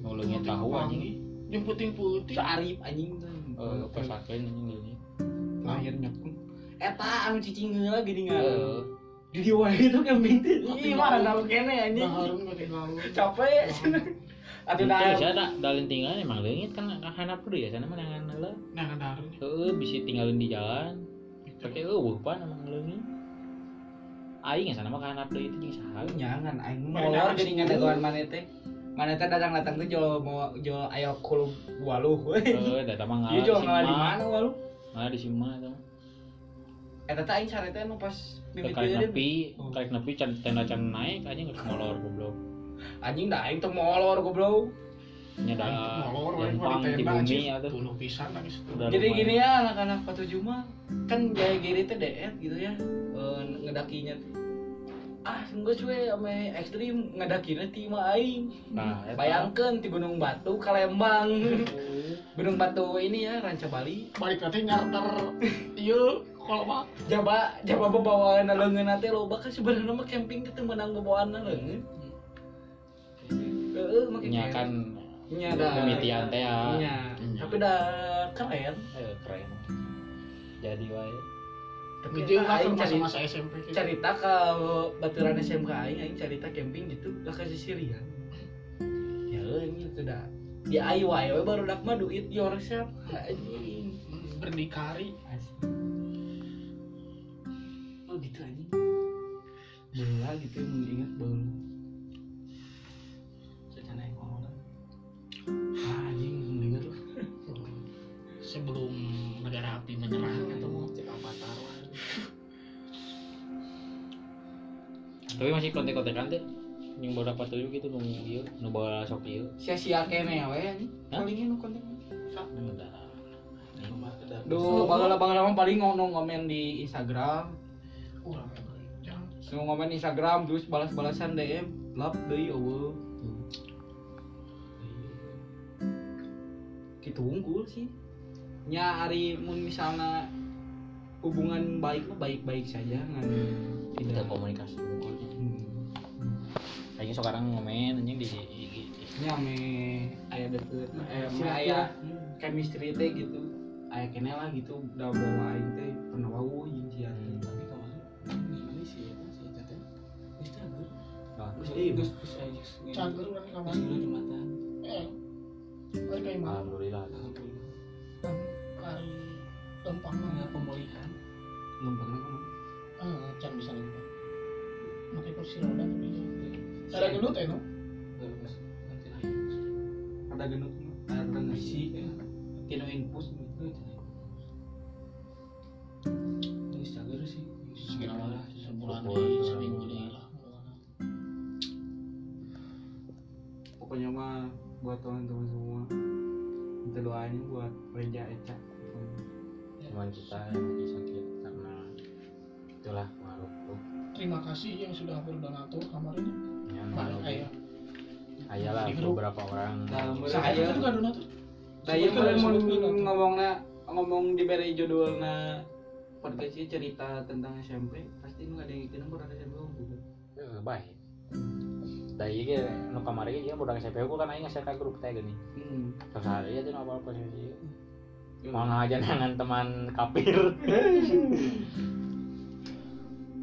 nulungnya tahu anjing yang penting putih si Arif anjing. Tuh eh pesakeun anjing ini lahirnya. Pun eta anu cicing heula gini nggak? Eh. Di diwai itu camping tuh ih mah tahu kene anjing. Pakai capek. Atau dah saya tak dalin tinggal emang leungit kan handap dulu ya sana mah nangan heula nah kan harun heeh bisa tinggalin di jalan. Pakai eueuh pan emang leungit aing sana mah handap deui itu jeung saha jangan aing Mana molor harus jadi ngadaguan mana teh mana teh datang datang tuh jual mau jual ayo kulub waluh. Eh da mah Iya ngalah jual di ngalah di mana waluh? Ngalah di Sima mah. Eta teh aing sare teh nu pas mimiti eureun. nepi, Oh. karek nepi can tenda can naik aja nggak molor goblok. anjing dah aing teh molor goblok. Nya da molor di bumi anjing atuh. tuluh pisan Udah jadi gini ya anak-anak patujuh mah kan gaya gini teh deet gitu ya. Eh, ngedakinya teh ah enggak cuy ame ekstrim ngedakinya ti mah aing Nah, eta. bayangkeun ti Gunung Batu ke Lembang Gunung Batu ini ya Ranca Bali balik nanti nyarter iya kalau mah Jaba jaba bebawaan leungeun teh loba kan sebenarnya mah camping teh teu meunang bebawaan leungeun. Heeh, make Nya kan nya da. pemitian teh ya. Tapi da keren. Eh, keren. Jadi wae. Tapi lah aing kan masa-masa SMP gitu. cerita ke baturan SMK aing aing cerita camping gitu lah ke sisirian. Ya ini itu dah. Di wae we baru dak mah do it yourself. Anjing. berdikari. Oh gitu anjing. Bela gitu yang ingat bela. Secara ngomong. Ah, anjing mendengar lu. sebelum negara api menyerah atau mau cek avatar Tapi masih kontek-kontekan teh. Yang baru dapat tuh gitu nu ieu, nu bawa sok ieu. Sia-sia kene we anjing. Hah? Palingnya nu konten. Udah. Duh, bangala bangala mah paling ngomong komen di Instagram. Nu ngomen Instagram terus balas-balasan DM. Lap deui eueuh. Gitu unggul sih. Nya ari mun misalnya hubungan baik mah baik-baik saja ngan Kita tidak komunikasi. Hmm. Kayaknya sekarang ngomen anjing di IG. nya me aya deket aya me aya chemistry teh gitu. Aya kene lah gitu udah bawa aing teh pernah wau sia teh tapi kemarin ini sih ya si eta teh geus cager. Nah, geus geus aya cager kan kawan jumatan eh balik kayak mana Alhamdulillah. kan kali lempang mah pemulihan. Lembang ah can bisa lempang pakai kursi roda tapi ada gendut ya no? Ada genut ada ngisi tino infus gitu geus cager sih. Sekitar sebulan Sebulan. nih seminggu nih lah. Pokoknya mah buat teman-teman semua minta doanya buat Reja Eca. Cuman kita yang lagi sakit karena itulah makhluk tuh. terima kasih yang sudah berdonatur kamar ayah Ayalah Di grup. beberapa orang. Nah, saya Saya- juga donatur saya Sebutkan, mau ngomongnya ngomong di beri judulnya podcast ini cerita tentang SMP pasti nu ada yang itu nomor ada SMP gitu Eh, baik. Dari ini nu kamari ieu budak SMP ku kan aing ngasih ka grup teh gini. hmm. Terus hari aja nu apa-apa sih. mau aja dengan teman kapir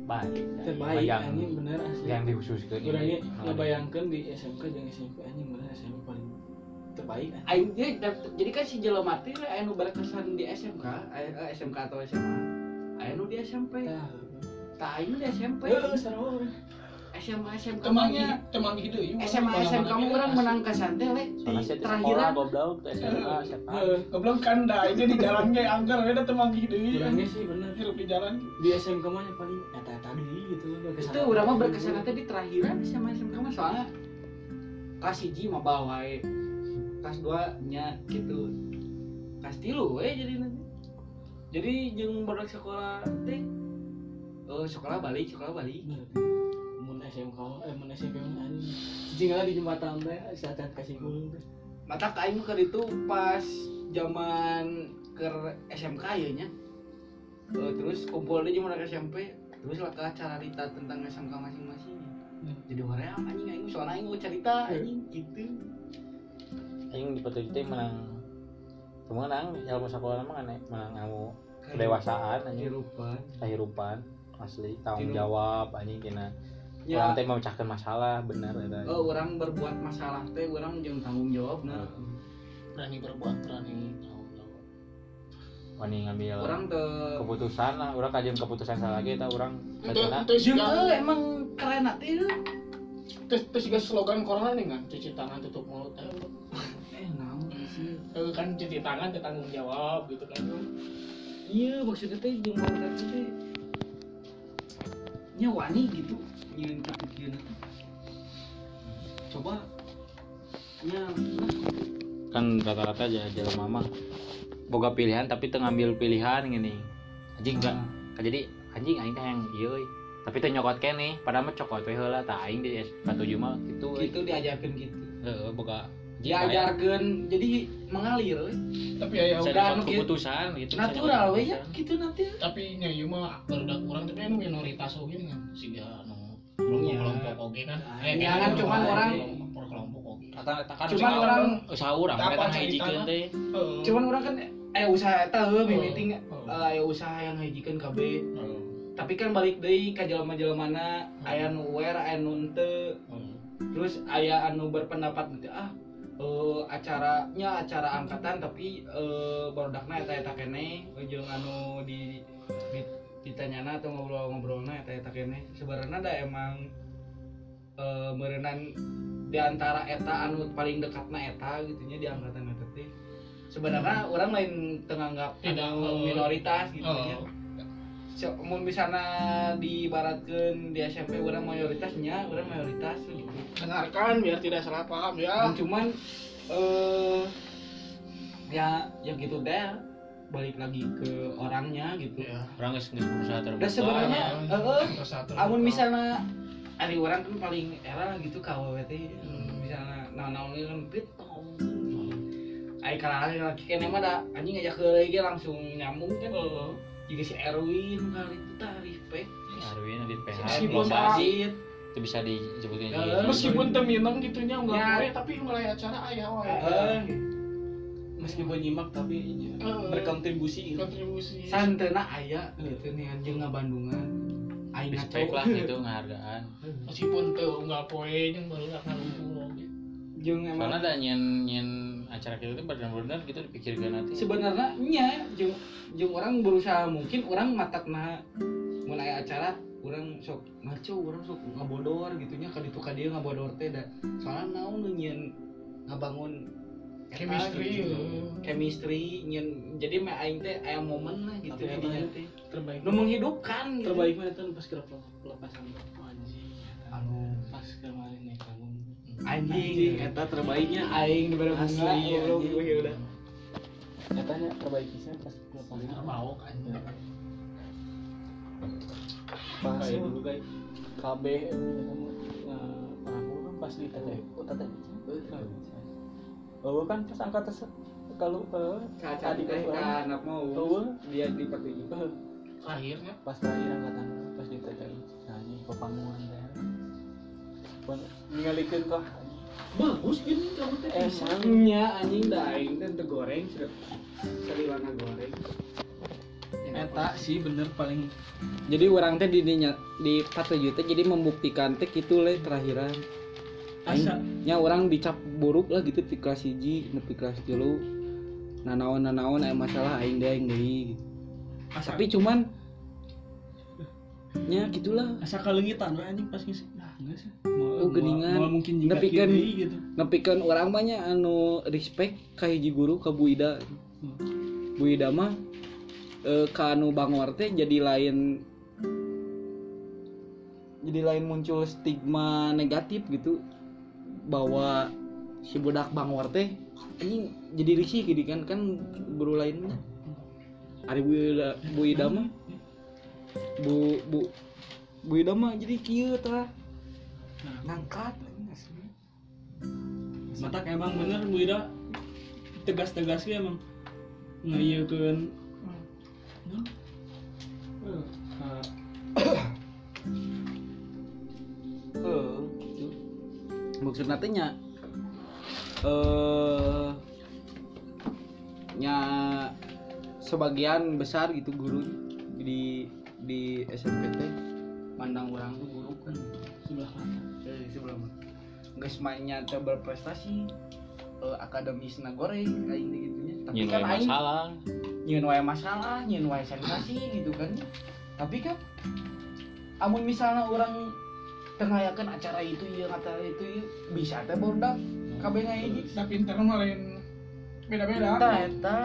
baik terbaik yang anjing bener asli yang dihususkan Urangnya ngebayangkan di SMK jeung SMP anjing bener SMP paling terbaik anjing. Aing dia dap- jadi kan si jelema teh aya nu berkesan di SMK, aya eh, SMK atau SMA. Aya nu di SMP. Tah. Aing di SMP. Heeh, sarua. SMA SMK Temang nya temang hidup yuk. SMA SMK mah urang menang ka santai soalnya di terakhiran. goblok SMA SMA Heeh, goblok kan dah ini di jalan ge angker we da temang hidup. Urangnya sih bener Hirup di jalan. di SMK mah yang paling eta-eta deui gitu. Itu urang mah berkesan teh di terakhiran SMA SMK mah soalnya kelas 1 mah bawa wae. Kelas 2 nya gitu. Kelas 3 we jadi nanti. Jadi jeung badak sekolah teh Oh, sekolah balik, sekolah balik. SMK eh mun SMP mah anjing. Cicing lah di jembatan teh saat kasih teh. mata aing ke itu pas zaman ke SMK ya nya. Eh, terus kumpul di zaman SMP terus lah ke cerita tentang SMK masing-masing. Hmm. jadi orang anjing aing soalnya aing mau cerita anjing gitu. Aing di foto itu menang menang ilmu sekolah mah kan menang ilmu kedewasaan anjing. Kehidupan kehidupan asli tanggung jawab anjing kena ya. orang teh memecahkan masalah benar eta eh, orang berbuat masalah teh orang jeung tanggung jawab nah Berani berbuat, berani tanggung jawab. wani ngambil orang teh keputusan lah orang kajian keputusan salah lagi eta orang Itu itu jeung juga eh, emang keren teh terus terus juga slogan corona nih kan? Cuci tangan tutup mulut. eh naon sih? Eh, kan cuci tangan itu tanggung jawab gitu kan. iya maksudnya teh jeung barudak teh nya wani gitu kepikiran coba nya nah, kan rata-rata aja jelema mah boga pilihan tapi teu ngambil pilihan gini anjing enggak jadi. Anjing aing teh yang ieu euy. tapi teu nyokot kene padahal mah cokot we heula tah aing di S47 mah gitu euy. gitu diajarkan gitu. Heeh boga diajarkan jadi mengalir. Tapi ya bisa udah keputusan gitu. Natural we ya gitu nanti. Tapi nya ieu mah barudak kurang tapi anu minoritas oge kan siga anu Iya. kelompok oge kan. Ya, kan, cuman orang- kelompok rata-rata kan Cuman orang usaha urang Apa ngajikeun teh cuman orang kan eh usaha eta heuh Oh. eh, aya usaha yang ngajikeun KB tapi kan balik deui ka jelema-jelemana aya nu aware aya nu henteu terus aya anu berpendapat gitu ah eh, acaranya acara angkatan tapi eh, barodakna eta eta kene jeung anu di, di ditanyana atau ngobrol-ngobrolna eta eta kene. Sebenarnya ada emang eh merenang di antara eta anu paling dekatna eta gitunya di angkatan eta teh. Sebenarnya orang lain tenganggap Tidak, anu oh. minoritas gitu Oh. nya. So, mun misalnya diibaratkeun di SMP orang mayoritasnya orang mayoritas gitu. Dengarkan biar tidak salah paham ya. Dan cuman eh ya ya gitu deh balik lagi ke orangnya gitu. Ya orang geus geus berusaha terbuka dan sebenarnya Ah, eh terbuka. amun misalnya ada orang kan paling era gitu KWT misalnya nah nah ini kan pit Ay kalau lagi. Kene mah da anjing ngajak ke lagi langsung nyambung kan. Juga si Erwin kali itu tarif pe Arwin di PH meskipun basit itu bisa disebutin Ya, juga. meskipun teminang gitunya enggak Ya. boleh tapi mulai acara ayah wae. Eh, meskipun nyimak tapi Eh, berkontribusi gitu. kontribusi. Santena aya gitu nih anjing ngabandungan. Aing respect lah gitu penghargaan. Meskipun tuh enggak poe yang baru nak ngalumpur oge. jeung emang karena ada nyen nyen acara kita itu benar-benar gitu dipikirkan nanti. Sebenarnya nya jeung jeung orang berusaha mungkin orang matakna mun aya acara orang sok ngaco orang sok ngabodor gitunya ka ditu ka dieu ngabodor teh da. Soalnya naon nu nyeun ngabangun Chemistry, gitu. ya. chemistry nyeun jadi mah aing teh aya momen lah gitu Tapi di eta dinya ya, teh terbaik nu menghidupkan gitu. Terbaik mah itu pas kira pelepasan anjing anu. Pas kemarin nih kamu anjing eta terbaiknya. Aing dibere bunga anjing. ya udah. Katanya terbaik bisa pas pelepasan mau kan pas dulu, guys. KB nah aku kan pas di tete. Oh tete oh kan angkat tes kalau eh, Caca di kelas teh apa mau. Dia di petunjuk Eh, akhirnya pas terakhir angkatan pas di tete nah ini pepanguan teh Pun ningalikeun kah? Bagus gini kamu teh emangnya anjing dah. Aing teh goreng sudah. Salilana goreng. Eta sih bener paling. Jadi orang teh di dinya di patujuh teh jadi membuktikan teh gitu le terakhiran nya orang dicap buruk lah gitu di kelas hiji nepi kelas dulu nanaon nanaon aya masalah aing deh aing deui gitu. asa. Tapi cuman nya gitulah. Asa kalengitan we anjing pas ngisi nah sih. Oh, geningan. Moal mungkin kan- kieu gitu. nepikeun orang banyak anu respect ka hiji guru ka Bu Ida. Bu Ida mah eh, ka anu bangor teh jadi lain jadi lain muncul stigma negatif gitu bahwa si budak bangor teh ini jadi risih gitu kan kan guru lainnya ada Bu Ida, Bu Ida mah. Bu Bu Bu Ida mah jadi kieu tah ngangkat mata emang bener Bu Ida tegas-tegas ge emang. Ngayeukeun Nah, eh, maksud nantinya eh nya sebagian besar gitu guru di di SMPT mandang orang tuh guru kan sebelah mata dari sebelum nggak semuanya berprestasi eh, akademis na goreng kayak gitu gitunya. Tapi Nyin kan wae aing masalah. nyeun wae masalah nyeun wae sensasi gitu kan. Tapi kan amun misalnya orang tengayakan acara itu ya acara itu ya bisa teh bondak kabeh ngahiji tapi pinter lain beda-beda. Eta eta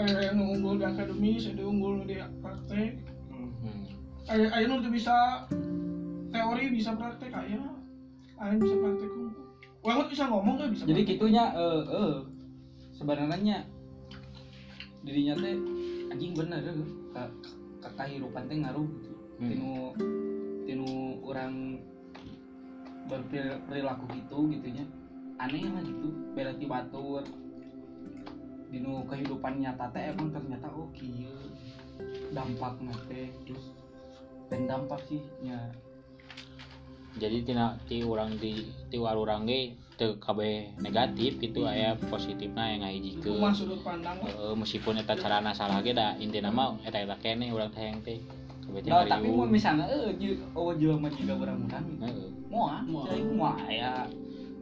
ada yang unggul di akademis ada unggul di praktek. Ada ada yang tuh bisa teori bisa praktek aya. Yang bisa praktek. Wah, bisa ngomong tuh bisa jadi praktek. gitunya eh eh sebenarnya dirinya teh anjing bener eh, ka ka kahirupan teh ngaruh gitu. Hmm. tinu tinu orang berperilaku gitu gitunya. Aneh lah gitu beda ti batur. Dinu kehidupan nyata teh emang ternyata oh kieu. Dampakna teh terus dan dampak sih nya jadi tina ti urang di ti warurang ge teu kabeh negatif gitu aya positifna yang mah ngahijikeun sudut pandang. Heeh, meskipun eta carana salah ge da intina mah eta eta kene urang teh yang teh nah, tapi mau misalnya eh oh jelema juga gitu Heeh. moal Moal. moal moal aya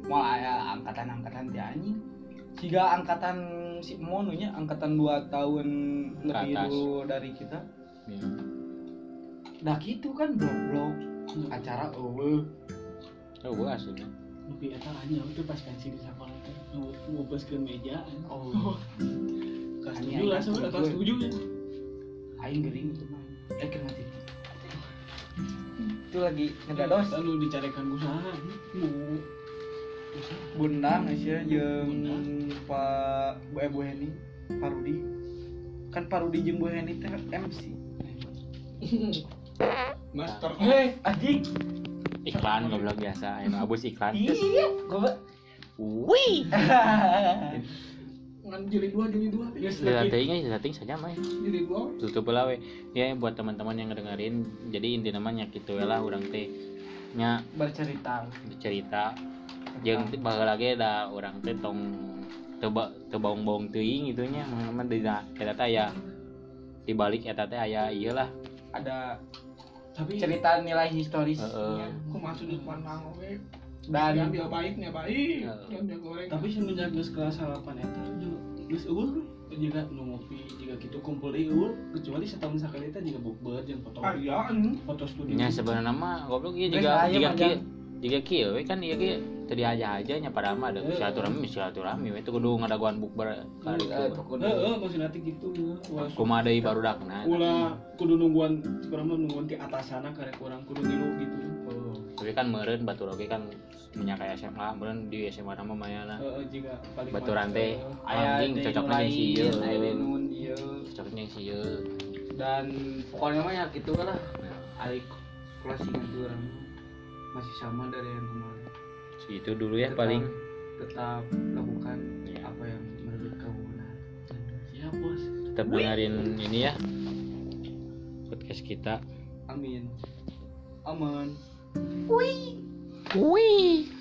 moal aya angkatan-angkatan ti anjing. Siga angkatan si monunya angkatan 2 tahun lebih dulu dari kita. Iya. dah gitu kan blok-blok acara eueuh Oh, gua aslinya. tapi eta hanya itu pas pensi di sekolah teh ngubes ke meja. Oh. Kelas Hanya tujuh lah kelas tujuh ya aing gering itu mah eh kena TV itu lagi ngedados lalu dicarikan usaha bu bundang sih jeung Bundang. Pak Bu eh, Bu Heni Pak Rudi. Kan Pak Rudi jeung Bu Heni teh MC master. Heh anjing. Iklan goblok biasa, anu abus iklan. iya gua Wih. jeli dua jeli dua. Ya Setting. setting saja mah. jeli dua. Tutup lah we. Ya buat teman-teman yang ngedengerin, jadi inti namanya gitu lah urang teh. Nya bercerita. bercerita. Jeung baheula lagi da urang teh tong teu ba- teu baung-baung teuing gitu nya. Mah dina eta teh aya di balik eta teh aya ieu lah. Ada tapi cerita nilai historis Heeh. aku masuk di pandang oke dan diambil baiknya baik Ya. diambil goreng. Tapi semenjak geus kelas 8 eta juga geus eueuh jika nu ngopi jika gitu kumpul di eueuh kecuali setahun sakali teh juga bukber jeung foto. Iya anu. foto studio. Nya sebenarnya mah goblok ieu aya juga mah, kieu juga kieu we kan ieu ge teu diaja aja nya padahal mah ada silaturahmi silaturahmi we teu kudu ngadaguan bukber kali Eh, itu heeh maksudna teh gitu Wah, kumaha deui barudakna ulah kudu nungguan sekarang mah nungguan ti atasana karek kurang kudu ngilu gitu tapi kan meureun batur oge kan menyaka SMA meureun di SMA nama mayana heeh jika paling baturan teh aya anjing cocoknya nu jeung si ieu lain, aya deui nu ieu cocoknya jeung si ieu dan pokoknya mah ya gitu lah. Alik closingan tuh orang. Masih sama dari yang kemarin. Itu dulu ya Tetap- paling. tetap lakukan Iya. apa yang menurut kamu benar ya bos. Tetap dengerin ini ya podcast kita. Amin. Aman Wih.